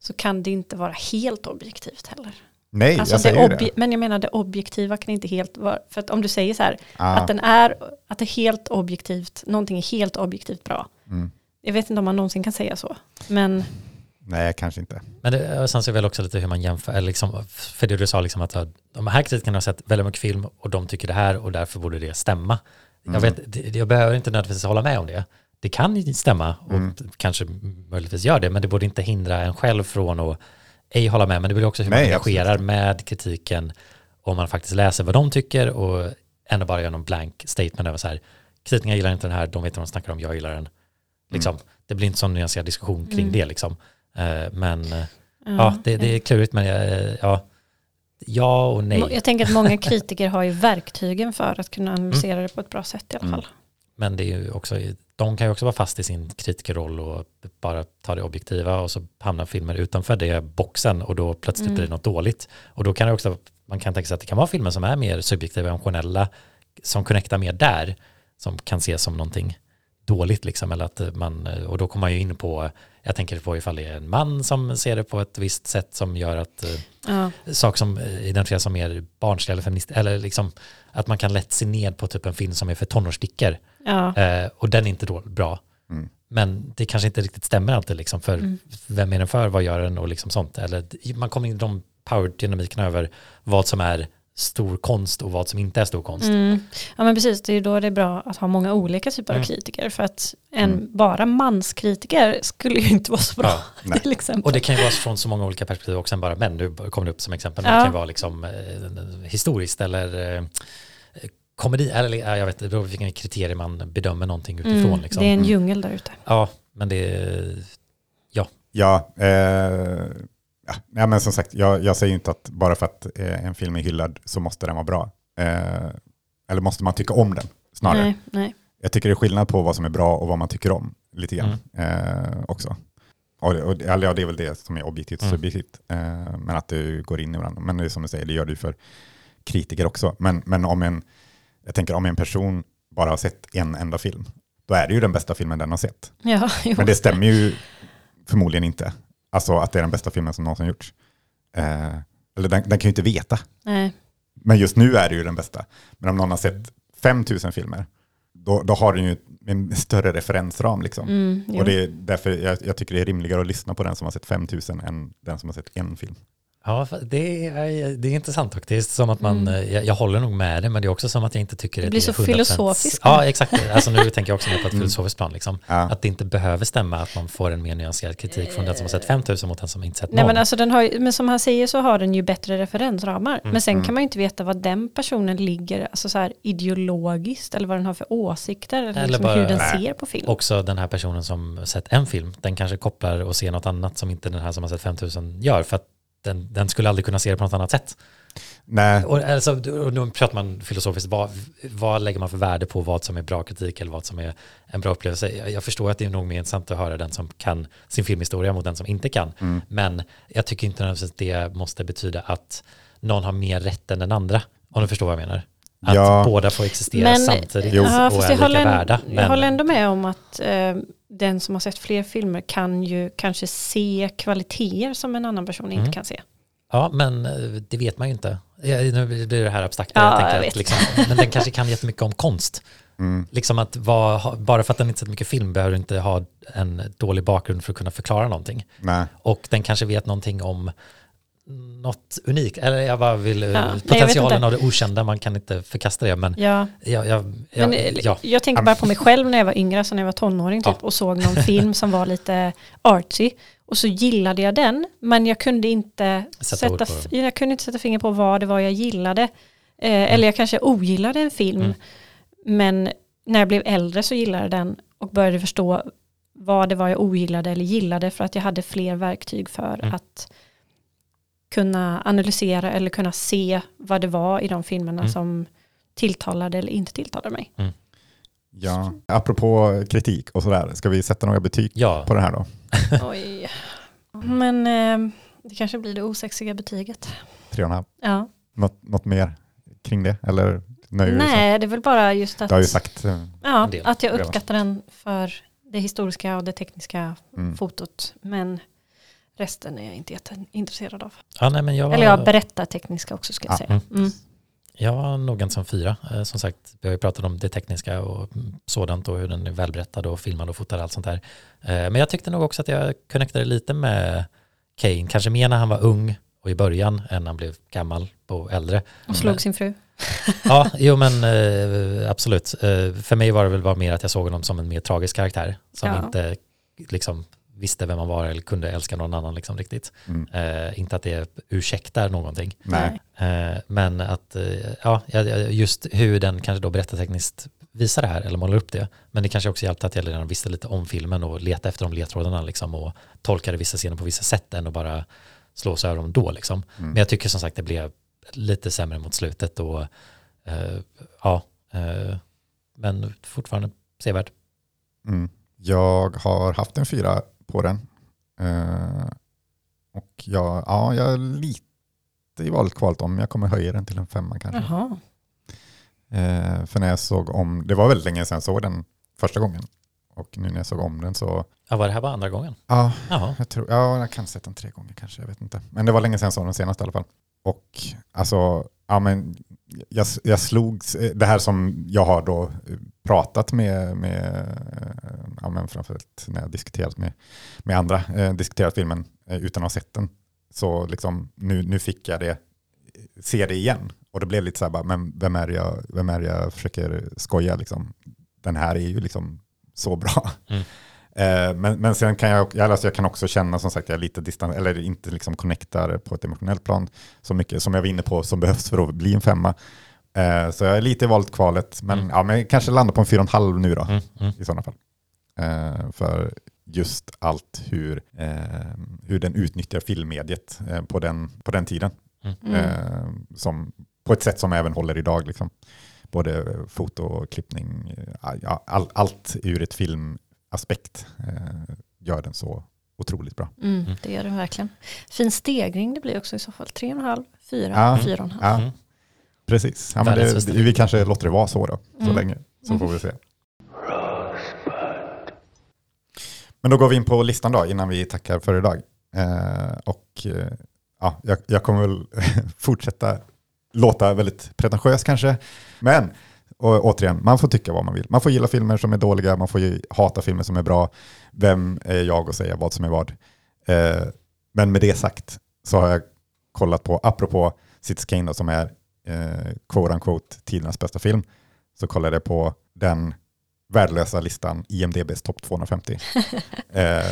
så kan det inte vara helt objektivt heller. Nej, Alltså jag det säger det. Men jag menar det objektiva kan inte helt vara, för att om du säger så här, Ah, att, den är, att det är helt objektivt, någonting är helt objektivt bra. mm. Jag vet inte om man någonsin kan säga så. Men Nej, kanske inte. Men det, sen så är väl också lite hur man jämför, eller liksom, för det du sa, liksom att de här kritikerna har sett väldigt mycket film och de tycker det här och därför borde det stämma. Mm. Jag, vet, jag behöver inte nödvändigtvis hålla med om det. Det kan ju stämma och Mm. kanske möjligtvis gör det, men det borde inte hindra en själv från att ej hålla med, men det blir också hur Nej, man engagerar absolut. med kritiken om man faktiskt läser vad de tycker och ändå bara gör någon blank statement över så här, kritikerna gillar inte den här, de vet vad de snackar om, jag gillar den. Liksom. Det blir inte sån nyanserad diskussion kring Mm. det liksom. Eh, Men eh, Ja, det, det är klurigt men jag, ja, ja och nej. Jag tänker att många kritiker har ju verktygen för att kunna analysera det på ett bra sätt i alla Mm. fall. Men det är ju också, de kan ju också vara fast i sin kritikerroll och bara ta det objektiva och så hamnar filmer utanför det boxen och då plötsligt Mm. blir det något dåligt. Och då kan det också, man kan tänka sig att det kan vara filmer som är mer subjektiva och emotionella, som connectar mer där, som kan ses som någonting dåligt liksom, eller att man, och då kommer man ju in på, jag tänker på ifall det är en man som ser det på ett visst sätt som gör att eh, Ja. sak som eh, identifieras som mer barnsliga eller feminist, eller liksom att man kan lätt se ned på typ en film som är för tonårsstickor Ja. eh, och den är inte då bra. Mm. Men det kanske inte riktigt stämmer alltid liksom för Mm. vem är den för, vad gör den och liksom sånt. Eller man kommer in i de power-dynamikerna över vad som är stor konst och vad som inte är stor konst. Mm. Ja men precis, det är ju då det är bra att ha många olika typer Mm. av kritiker. För att en Mm. bara manskritiker skulle ju inte vara så bra. Ja. Till exempel. Och det kan ju vara från så många olika perspektiv också än bara män. Nu kommer det upp som exempel. Men Ja. Det kan vara liksom eh, historiskt eller eh, komedi. Eller ja, jag vet inte, det beror på vilken kriterier man bedömer någonting utifrån. Mm, Liksom. Det är en Mm. djungel där ute. Ja, men det är... Ja, eh, ja, nej, men som sagt, jag, jag säger inte att bara för att eh, en film är hyllad så måste den vara bra. Eh, eller måste man tycka om den snarare. Nej, nej. Jag tycker det är skillnad på vad som är bra och vad man tycker om lite grann eh, också. Och, det- och, ja, det är väl det som är objektivt och Mm. subjektivt. Eh, men att det går in i varandra. Men det är som du säger, det gör ju för kritiker också. Men, men om en, jag tänker om en person bara har sett en enda film, då är det ju den bästa filmen den har sett. Ja. Men det stämmer ju förmodligen inte. Alltså att det är den bästa filmen som någonsin gjorts. Eh, eller den, den kan ju inte veta. Nej. Men just nu är det ju den bästa. Men om någon har sett 5000 filmer, då, då har den ju en större referensram. Liksom. Mm. Och det är därför jag, jag tycker det är rimligare att lyssna på den som har sett 5000 än den som har sett en film. Ja, det är, det är intressant det är som att man, Mm. eh, jag, jag håller nog med det, men det är också som att jag inte tycker Det att blir är så 100%. filosofiskt. Ja, exakt. Alltså nu tänker jag också mer på ett Mm. filosofiskt plan, liksom. Ja. Att det inte behöver stämma att man får en mer nyanserad kritik från den som har sett 5000 mot den som inte sett någon. Nej men alltså den har men som han säger så har den ju bättre referensramar. Mm, men sen mm. kan man ju inte veta vad den personen ligger, alltså så här ideologiskt eller vad den har för åsikter eller, Eller liksom bara- hur den Nej. ser på film. också den här personen som sett en film, den kanske kopplar och ser något annat som inte den här som har sett 5000 gör, för att den, den skulle aldrig kunna se det på något annat sätt. Nej, Och, alltså, och då pratar man filosofiskt, vad, vad lägger man för värde på vad som är bra kritik eller vad som är en bra upplevelse? Jag, jag förstår att det är nog mer intressant att höra den som kan sin filmhistoria mot den som inte kan, Mm. men jag tycker inte nödvändigtvis att det måste betyda att någon har mer rätt än den andra, om du förstår vad jag menar. Att Ja. båda får existera Men- samtidigt Jo. Ja, och fast är jag lika håller, värda. jag Men, håller ändå med om att eh, den som har sett fler filmer kan ju kanske se kvaliteter som en annan person Mm. inte kan se. Ja, men eh, det vet man ju inte. Nu blir det här abstrakta. Ja, jag tänker jag att, vet. liksom, men den kanske kan jättemycket om konst. mm, Liksom att vara, ha- bara för att den inte sett mycket film behöver inte ha en dålig bakgrund för att kunna förklara någonting. nej. Och den kanske vet någonting om något unikt. Eller jag bara vill, eh, vet potentialen av det okända, man kan inte förkasta det. Men Ja, jag, jag, jag, men, eh, ja. jag tänker bara på mig själv när jag var yngre, alltså när jag var tonåring typ, Ja. och såg någon film som var lite artsy. Och så gillade jag den, men jag kunde inte Sätta sätta, jag kunde inte sätta finger på vad det var jag gillade. Eh, Eller jag kanske ogillade en film, Mm. men när jag blev äldre så gillade jag den och började förstå vad det var jag ogillade eller gillade för att jag hade fler verktyg för Mm. att kunna analysera eller kunna se vad det var i de filmerna Mm. som tilltalade eller inte tilltalade mig. Ja. Apropå kritik och sådär, ska vi sätta några betyg ja. på det här då? Oj. Men eh, det kanske blir det osexiga betyget. Tre och en halv. Ja. Något, något mer kring det? Eller nöjer? Nej, det är väl bara just att, Du har ju sagt, eh, ja, att jag uppskattar den för det historiska och det tekniska mm. fotot. Men resten är jag inte jätteintresserad av. Ja, nej, men jag var, Eller jag berättar tekniska också ska jag Ja. säga. Mm. Jag var nog en som fyra. Eh, Som sagt, vi har ju pratat om det tekniska och mm, sådant och hur den är välberättad och filmad och fotad och allt sånt där. Eh, Men jag tyckte nog också att jag connectade lite med Kane, kanske mer när han var ung och i början än när han blev gammal och äldre. Och slog sin fru. Ja, jo men eh, absolut. För mig var det väl bara mer att jag såg honom som en mer tragisk karaktär som Ja. inte liksom visste vem han var eller kunde älska någon annan liksom riktigt. Mm. Eh, inte att det ursäktar någonting. Nej. Eh, men att, eh, ja, just hur den kanske då berättartekniskt visar det här eller målar upp det. Men det kanske också hjälpte att jag redan visste lite om filmen och leta efter de ledtrådarna liksom och tolkade vissa scener på vissa sätt än att bara slå sig över dem då liksom. Mm. Men jag tycker som sagt det blev lite sämre mot slutet och eh, ja, eh, men fortfarande sevärd. Mm. Jag har haft en fyra på den. Eh, och jag, ja, jag är lite i valet kvalet om jag kommer höja den till en femma kanske. Jaha. Eh, för när jag såg om, det var väldigt länge sedan jag såg den första gången. Och nu när jag såg om den så, Ja, var det här bara andra gången? ja, Jaha. jag tror, ja, jag kan ha sett den tre gånger kanske, jag vet inte. Men det var länge sedan jag såg den senast i alla fall. Och alltså, ja men, jag, jag slogs, det här som jag har då eh, pratat med, med eh, ja men framförallt när jag diskuterat med, med andra, eh, diskuterat filmen eh, utan att ha sett den. Så liksom, nu, nu fick jag det, se det igen och det blev lite så här, bara, men vem är, det jag, vem är det jag försöker skoja liksom? Den här är ju liksom så bra. Mm. Eh, men, men sen kan jag, alltså jag kan också känna som sagt, jag är lite distans, eller inte liksom connectar på ett emotionellt plan så mycket som jag var inne på som behövs för att bli en femma. Eh, så jag är lite i valet kvalet, men, Mm. ja, men jag kanske landar på en fyra och en halv nu då, Mm, mm. i sådana fall. Eh, för just allt hur, eh, hur den utnyttjar filmmediet eh, på, den, på den tiden. Mm. Eh, som, på ett sätt som även håller idag. Liksom. Både foto, klippning, eh, ja, all, allt ur ett filmaspekt eh, gör den så otroligt bra. Mm, Mm. det gör den verkligen. Fin stegring det blir också i så fall. Tre och en halv, fyra, Ja. fyra och en halv. Ja, Mm. Precis, ja, men det, vi kanske låter det vara så då, så Mm. länge. Så Mm. får vi se. Men då går vi in på listan då, innan vi tackar för idag. Eh, och eh, ja, jag, jag kommer väl fortsätta låta väldigt pretentiös kanske. Men och, återigen, man får tycka vad man vill. Man får gilla filmer som är dåliga, man får hata filmer som är bra. Vem är jag att säga vad som är vad? Eh, men med det sagt så har jag kollat på, apropå Citizen Kane då, som är eh, quote unquote tidernas bästa film, så kollade jag på den värdelösa listan IMDBs topp 250. eh,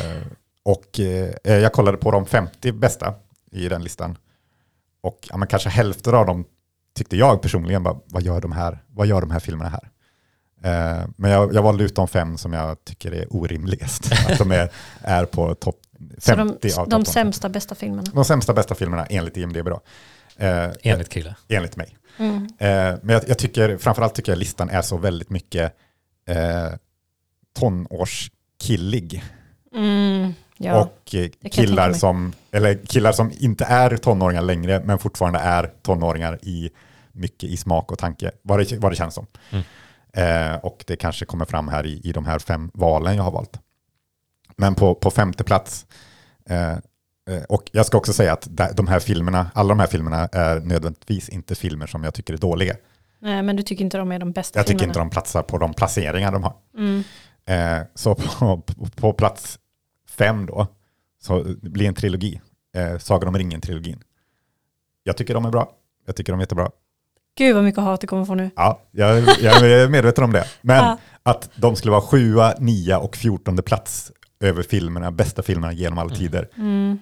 och eh, jag kollade på de 50 bästa i den listan. Och ja, kanske hälften av dem tyckte jag personligen, bara, vad, gör de här, vad gör de här filmerna här? Eh, men jag, jag valde ut de fem som jag tycker är orimligast. att de är, är på topp 50 Så av de, topp de 250. sämsta bästa filmerna. De sämsta bästa filmerna enligt IMDB då. Eh, Enligt Krille. enligt mig. Mm. Eh, men jag, jag tycker, framförallt tycker jag listan är så väldigt mycket eh, tonårskillig. Mm, ja. och eh, killar som, eller killar som inte är tonåringar längre, men fortfarande är tonåringar i mycket i smak och tanke, vad det, vad det känns som. Mm. Eh, och det kanske kommer fram här i, i de här fem valen jag har valt. Men på, på femte plats, eh, eh, och jag ska också säga att de här filmerna, alla de här filmerna är nödvändigtvis inte filmer som jag tycker är dåliga. Nej, men du tycker inte de är de bästa Jag tycker filmerna? inte de platsar på de placeringar de har. Mm. Eh, så på, på, på plats fem då, så det blir en trilogi. Eh, Sagan om ringen-trilogin. Jag tycker de är bra. Jag tycker de är jättebra. Gud vad mycket hat det kommer få nu. Ja, jag, jag är medveten om det. Men Ja. att de skulle vara sjua, nia och fjortonde plats över filmerna, bästa filmerna genom alla Mm. tider. Mm.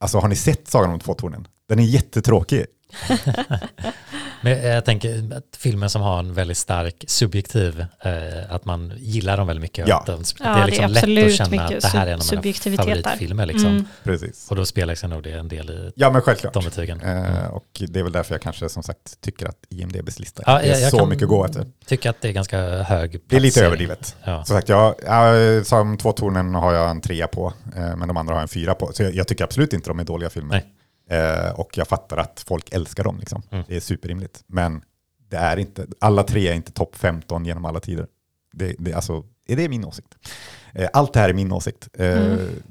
Alltså har ni sett Sagan om två tornen? Den är jättetråkig. Men jag tänker att filmer som har en väldigt stark subjektiv, eh, att man gillar dem väldigt mycket. Ja. Att de, Ja, det är det liksom är lätt att känna att det här är en av mina favoritfilmer. Liksom. Mm. Precis. Och då spelar sig nog det en del i Ja, men självklart. de betygen. Eh, och det är väl därför jag kanske som sagt tycker att IMDBs lista Ja, är jag- jag så kan- mycket att gå efter. Tycker att det är ganska hög Det är lite överdrivet. Ja. Som sagt, jag, jag, som två tornen har jag en trea på, eh, men de andra har jag en fyra på. Så jag, jag tycker absolut inte de är dåliga filmer. Nej. Eh, och jag fattar att folk älskar dem. Liksom. Mm. Det är superrimligt. Men det är inte, alla tre är inte topp 15 genom alla tider. Det, det, alltså, är det min åsikt? Eh, allt det här är min åsikt. Eh, Mm.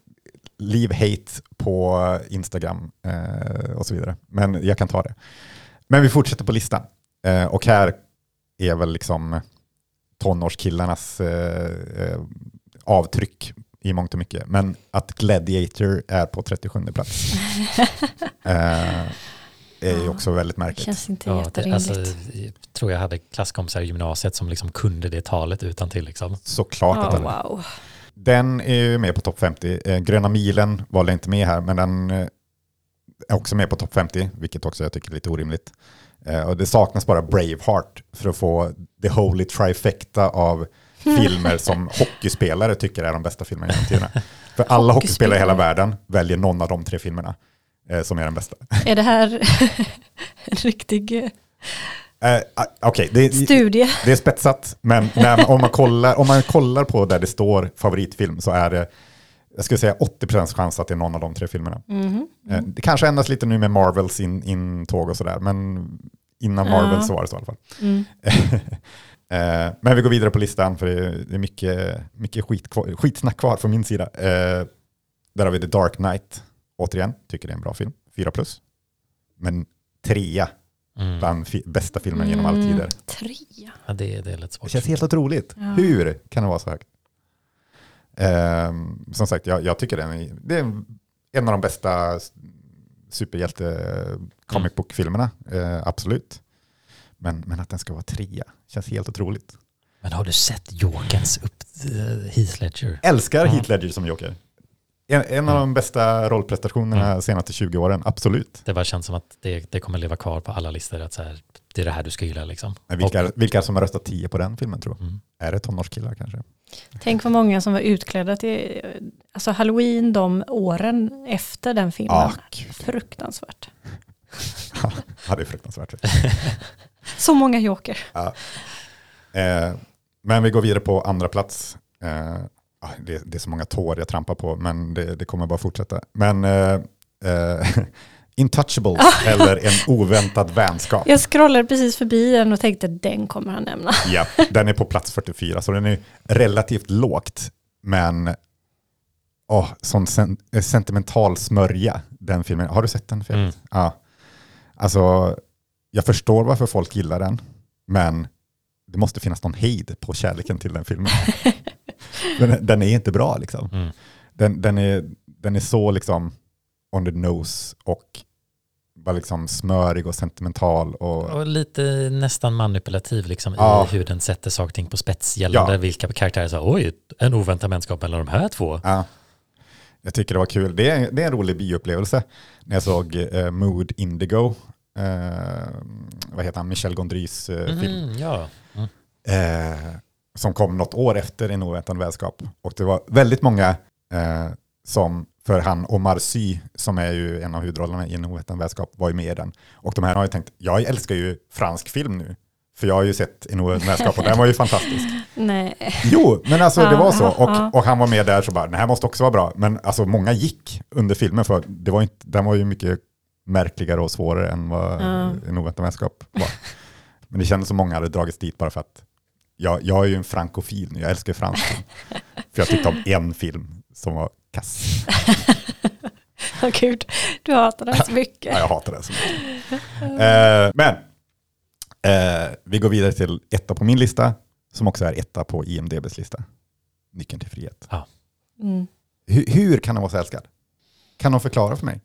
Leave hate på Instagram eh, och så vidare. Men jag kan ta det. Men vi fortsätter på listan. Eh, och här är väl liksom tonårskillarnas eh, eh, avtryck i mångt och mycket. Men att Gladiator är på 37 plats eh, är ju också väldigt Det märkligt. känns inte Ja, det, jätterimligt. alltså, jag tror jag hade klasskompisar i gymnasiet som liksom kunde det talet utan till. Liksom. Såklart att Ja, den, wow. den är ju med på topp 50. Eh, Gröna milen valde jag inte med här, men den eh, är också med på topp 50, vilket också jag tycker är lite orimligt. Eh, och det saknas bara Braveheart för att få the holy trifecta av filmer som hockeyspelare tycker är de bästa filmerna genom tiderna. För alla hockeyspelare i hela världen väljer någon av de tre filmerna eh, som är den bästa. Är det här en riktig eh, Eh, ah, Okej, det, studie? det är spetsat, men när, om, man kollar, om man kollar på där det står favoritfilm så är det, jag skulle säga 80% chans att det är någon av de tre filmerna. Mhm. Eh, Det kanske ändras lite nu med Marvels in, intåg och sådär, men innan Ja. Marvel så var det så i alla fall. Mm. Eh, men vi går vidare på listan för det är, det mycket, mycket skit kvar, skitsnack kvar från min sida. Eh, där har vi The Dark Knight, återigen, tycker det är en bra film, 4 plus. Men trea Mm. bland fi- bästa filmen genom alla tider. Trea. Ja, det, det är lite Det svårt. känns helt otroligt. Ja. Hur kan det vara så högt? Ehm, som sagt, jag, jag tycker den är, det är en av de bästa superhjälte comic book-filmerna. Eh, absolut. Men, men att den ska vara trea känns helt otroligt. Men har du sett Jokerns upp eh, Heath Ledger? Älskar. Heath Ledger som Joker. En, en av de bästa rollprestationerna Mm. senaste 20 åren, absolut. Det bara känns som att det, det kommer leva kvar på alla listor. Att så här, det är det här du ska gilla liksom. Men vilka, Och- vilka som har röstat 10 på den filmen tror jag? Mm. Är det tonårskillar kanske? Tänk vad många som var utklädda till alltså halloween de åren efter den filmen. Gud. Fruktansvärt. Ja, det är fruktansvärt. Så många joker. Ja. Eh, men vi går vidare på andra plats. Eh, ah, det, det är så många tår jag trampar på, men det, det kommer bara fortsätta. Men eh, eh, Intouchables eller En oväntad vänskap. Jag scrollade precis förbi den och tänkte den kommer han nämna. Ja, den är på plats 44, så den är relativt lågt. Men åh, sån sen, sentimental smörja, den filmen. Har du sett den? Felix? Mm. Ja. Alltså, jag förstår varför folk gillar den, men det måste finnas någon hejd på kärleken till den filmen. den, den är inte bra liksom. Mm. Den, den, är, den är så liksom on the nose och bara liksom smörig och sentimental. Och, Och lite nästan manipulativ liksom Ja. i hur den sätter saker och ting på spets gällande Ja. vilka karaktärer så oj, en oväntad vänskap mellan de här två. Ja. Jag tycker det var kul. Det är, det är en rolig bioupplevelse. När jag såg eh, Mood Indigo, vad heter han, Michel Gondrys eh, film, Mhm, ja. Mm. eh, som kom något år efter En oväntad vänskap. Och det var väldigt många eh, som, för han Omar Sy, som är ju en av huvudrollerna i En oväntad vänskap, var ju med i den. Och de här har ju tänkt, jag älskar ju fransk film nu. För jag har ju sett En oväntad vänskap och den var ju fantastisk. Nej. Jo, men alltså det var så. Och, och han var med där så bara, det här måste också vara bra. Men alltså många gick under filmen för det var inte, den var ju mycket märkligare och svårare än vad Ja. en oväntad vänskap var. Men det kändes som många hade dragits dit bara för att jag, jag är ju en frankofil nu, jag älskar fransk film. För jag tyckte om en film som var kass. Åh gud, du hatar den så mycket. Ja, jag hatar den så mycket. Eh, men eh, vi går vidare till etta på min lista, som också är etta på IMDBs lista. Nyckeln till frihet. Mm. Hur, hur kan den vara så älskad? Kan de förklara för mig?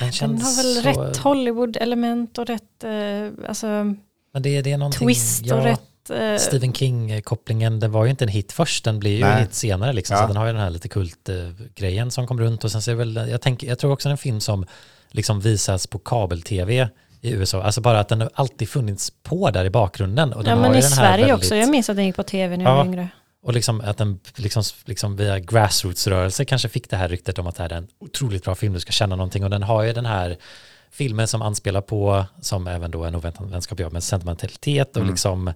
Den Den har väl så, rätt Hollywood-element och rätt eh, alltså, Men det, det är twist och ja, rätt... eh, Stephen King-kopplingen, den var ju inte en hit först, den blir ju Nej. en hit senare liksom. Ja. Så den har ju den här lite kultgrejen som kom runt och sen så är väl, jag, tänker, jag tror också det är en film som liksom visas på kabel-tv i USA. Alltså bara att den har alltid funnits på där i bakgrunden. Och den ja har men i den här Sverige väldigt- också. Jag minns att den gick på tv när jag Ja. var yngre. Och liksom att den liksom, liksom via grassroots-rörelse kanske fick det här ryktet om att det här är en otroligt bra film, du ska känna någonting. Och den har ju den här filmen som anspelar på, som även då en oväntad vänskap gör, med sentimentalitet och Mm. liksom,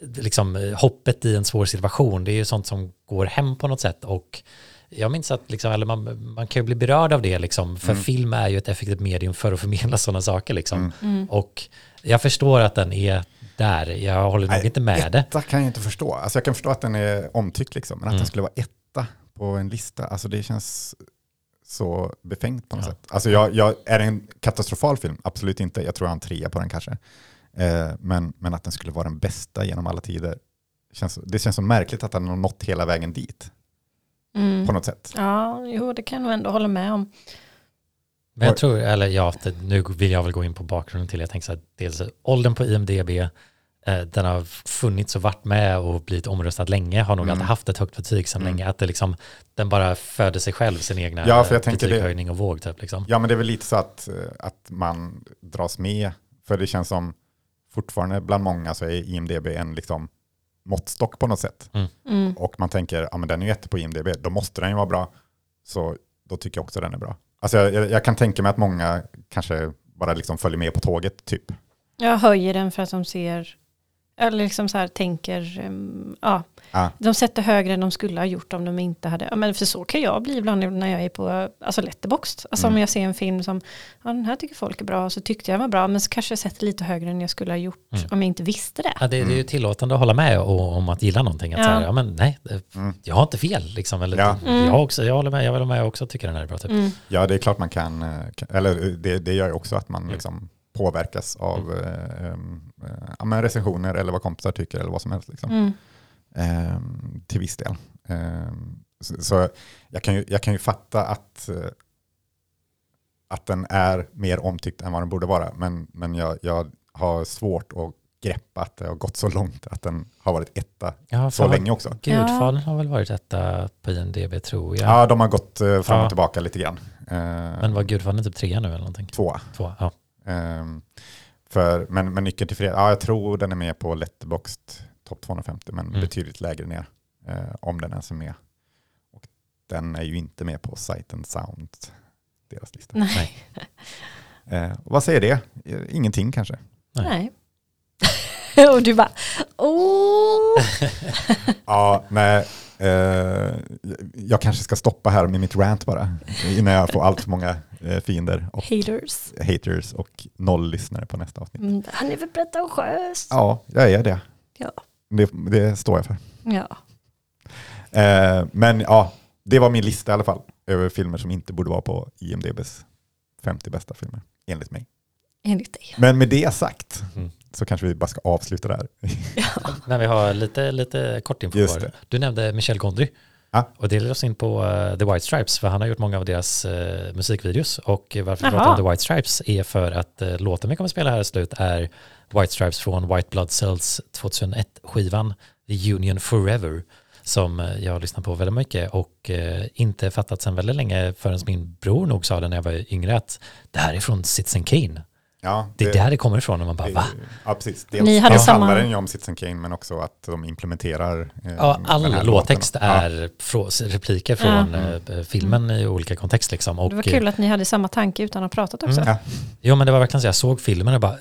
liksom hoppet i en svår situation. Det är ju sånt som går hem på något sätt. Och jag minns att liksom, eller man, man kan ju bli berörd av det, liksom, för Mm. film är ju ett effektivt medium för att förmedla sådana saker. Liksom. Mm. Mm. Och jag förstår att den är där, jag håller nog Nej, inte med det. Etta kan jag inte förstå. Alltså jag kan förstå att den är omtyckt, liksom, men att Mm. den skulle vara etta på en lista, alltså det känns så befängt på något Ja. sätt. Alltså jag, jag, är det en katastrofal film? Absolut inte. Jag tror jag har en trea på den kanske. Eh, men, men att den skulle vara den bästa genom alla tider, känns, det känns så märkligt att den har nått hela vägen dit Mm. på något sätt. Ja, jo det kan jag nog ändå hålla med om. Men jag tror, eller ja, nu vill jag väl gå in på bakgrunden till, jag tänker så här, dels åldern på IMDB, den har funnits och varit med och blivit omröstad länge, har nog Mm. alltid haft ett högt betyg sedan Mm. länge, att det liksom, den bara föder sig själv, sin egna Ja, för jag eh, tänker det- betyghöjning och våg typ liksom. Ja, men det är väl lite så att, eh, att man dras med, för det känns som fortfarande bland många så är IMDB en liksom måttstock på något sätt. Mm. Och man tänker, ja men den är ju etta på IMDB, då måste den ju vara bra. Så då tycker jag också den är bra. Alltså jag, jag, jag kan tänka mig att många kanske bara liksom följer med på tåget typ. Jag höjer den för att de ser, eller liksom så här tänker, um, ja, Ja. de sätter högre än de skulle ha gjort om de inte hade, ja men för så kan jag bli ibland när jag är på, alltså letterboxd. Alltså Mm. om jag ser en film som, ja den här tycker folk är bra, så tyckte jag var bra, men så kanske jag sätter lite högre än jag skulle ha gjort Mm. om jag inte visste det. Ja, det, det är ju tillåtande att hålla med och, om att gilla någonting. Att Ja. Säga, ja, men nej, det, Mm. jag har inte fel. Liksom, eller, Ja. Mm. jag, också, jag håller med, jag vill med också tycker den här är bra. Typ. Mm. Ja, det är klart man kan, eh, kan- eller det, det gör ju också att man Mm. liksom påverkas av eh, em, eh, men recensioner eller vad kompisar tycker eller vad som helst. Liksom. Mm. Ehm, till viss del. Så så jag, kan ju, jag kan ju fatta att, eh, att den är mer omtyckt än vad den borde vara, men, men jag, jag har svårt att grepp att det har gått så långt att den har varit etta Ja, så länge också. Gudfadern har väl varit etta på IMDB tror jag. Ja, de har gått eh, fram och Ja. tillbaka lite grann. Eh, Men var Gudfadern typ trea nu eller någonting? Tvåa. Två, ja. Ehm, för, men, men Nyckeln till fred, ja jag tror den är med på Letterboxd topp 250 men Mm. betydligt lägre ner eh, om den ens är med. Och den är ju inte med på Sight and Sound, deras lista. Nej. Eh, vad säger det? Eh, Ingenting kanske? Nej. Nej. och du bara, åh. Ja, nej. Eh, jag kanske ska stoppa här med mitt rant bara innan jag får allt för många fiender och Haters. haters och noll lyssnare på nästa avsnitt. Mm, han är för pretentiös. Ja, jag är det. Ja. Det, det står jag för. Ja. Eh, men ja, det var min lista i alla fall över filmer som inte borde vara på IMDBs 50 bästa filmer, enligt mig. Enligt dig. Men med det sagt Mm. så kanske vi bara ska avsluta det här. Men vi har lite, lite kort info. Du nämnde Michel Gondry. Ja. Och det leder oss in på eh, The White Stripes, för han har gjort många av deras eh, musikvideos. Och varför vi pratar om The White Stripes är för att uh, låten vi kommer spela här i slut är White Stripes från White Blood Cells 2001-skivan The Union Forever som jag har lyssnat på väldigt mycket och inte fattat sedan väldigt länge förrän min bror nog sa det när jag var yngre att det här är från Citizen Kane. Ja, Det är där det kommer ifrån och man bara va? Ja, precis. Dels Ni hade dels samma- handlar den ju om Citizen Kane, men också att de implementerar eh, Ja, den all låttext är frå- repliker från eh, filmen i olika kontext liksom. Och, Det var kul att ni hade samma tanke utan att ha pratat också. Mm. Ja. Jo men det var verkligen så, jag såg filmen och bara,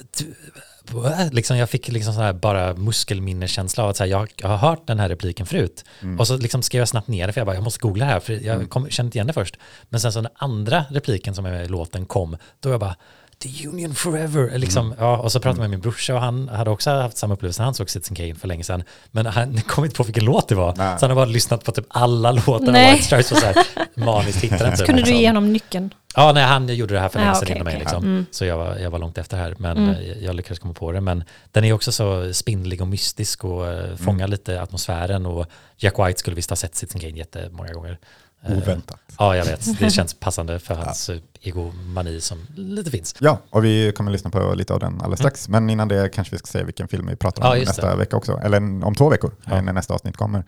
liksom, jag fick liksom sån här bara muskelminneskänsla av att så här, jag, jag har hört den här repliken förut. Mm. Och så liksom skrev jag snabbt ner det för jag bara, jag måste googla det här för jag kom, kände inte igen det först. Men sen så när andra repliken som är med i låten kom, då var jag bara, The Union Forever. Liksom, Mm. ja, och så pratade jag med min brorsa och han hade också haft samma upplevelse när han såg Citizen Kane för länge sedan. Men han kom inte på vilken låt det var. Nej. Så han har bara lyssnat på typ alla låtar av Nej. White Stripes och så här maniskt hittade den. typ, Kunde du liksom. ge honom nyckeln? Ja, nej, han gjorde det här för länge Ja, sedan okej, innan mig. okej. Liksom. Mm. Så jag var, jag var långt efter här, men Mm. eh, jag lyckades komma på det. Men den är också så spindlig och mystisk och eh, fångar lite atmosfären. Och Jack White skulle visst ha sett Citizen Kane jättemånga gånger. Eh, Oväntat. Ja, jag vet. Det känns passande för hans ja. egomani som lite finns. Ja, och vi kommer lyssna på lite av den alldeles strax. Men innan det kanske vi ska säga vilken film vi pratar om Mm. Ja, nästa det. vecka också. Eller om två veckor, Ja. eh, när nästa avsnitt kommer.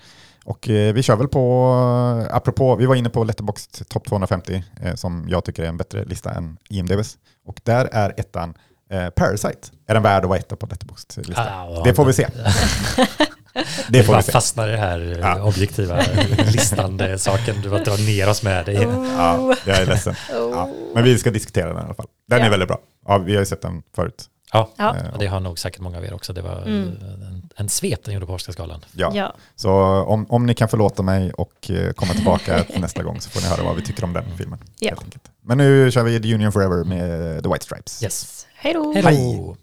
Och eh, vi kör väl på, eh, apropå, vi var inne på Letterboxd Top 250, eh, som jag tycker är en bättre lista än IMDBs. Och där är ettan eh, Parasite. Är den värd att vara etta på Letterboxd-listan? Ah, ja. det får vi se. det får vi se. fastnar i det här eh, Ja. objektiva listande saken. Du bara drar ner oss med det. Ja, jag är ledsen. Ja. Men vi ska diskutera den i alla fall. Den Ja. är väldigt bra. Ja, vi har ju sett den förut. Ja, Ja. Eh, det har nog säkert många av er också. Det var Mm. eh, en, en svep den gjorde på Oscarsgalan. Ja. Ja. Så om, om ni kan förlåta mig och komma tillbaka nästa gång så får ni höra vad vi tycker om den filmen. Ja. Helt enkelt. Men nu kör vi The Union Forever med The White Stripes. Yes. Hej då. Hej då!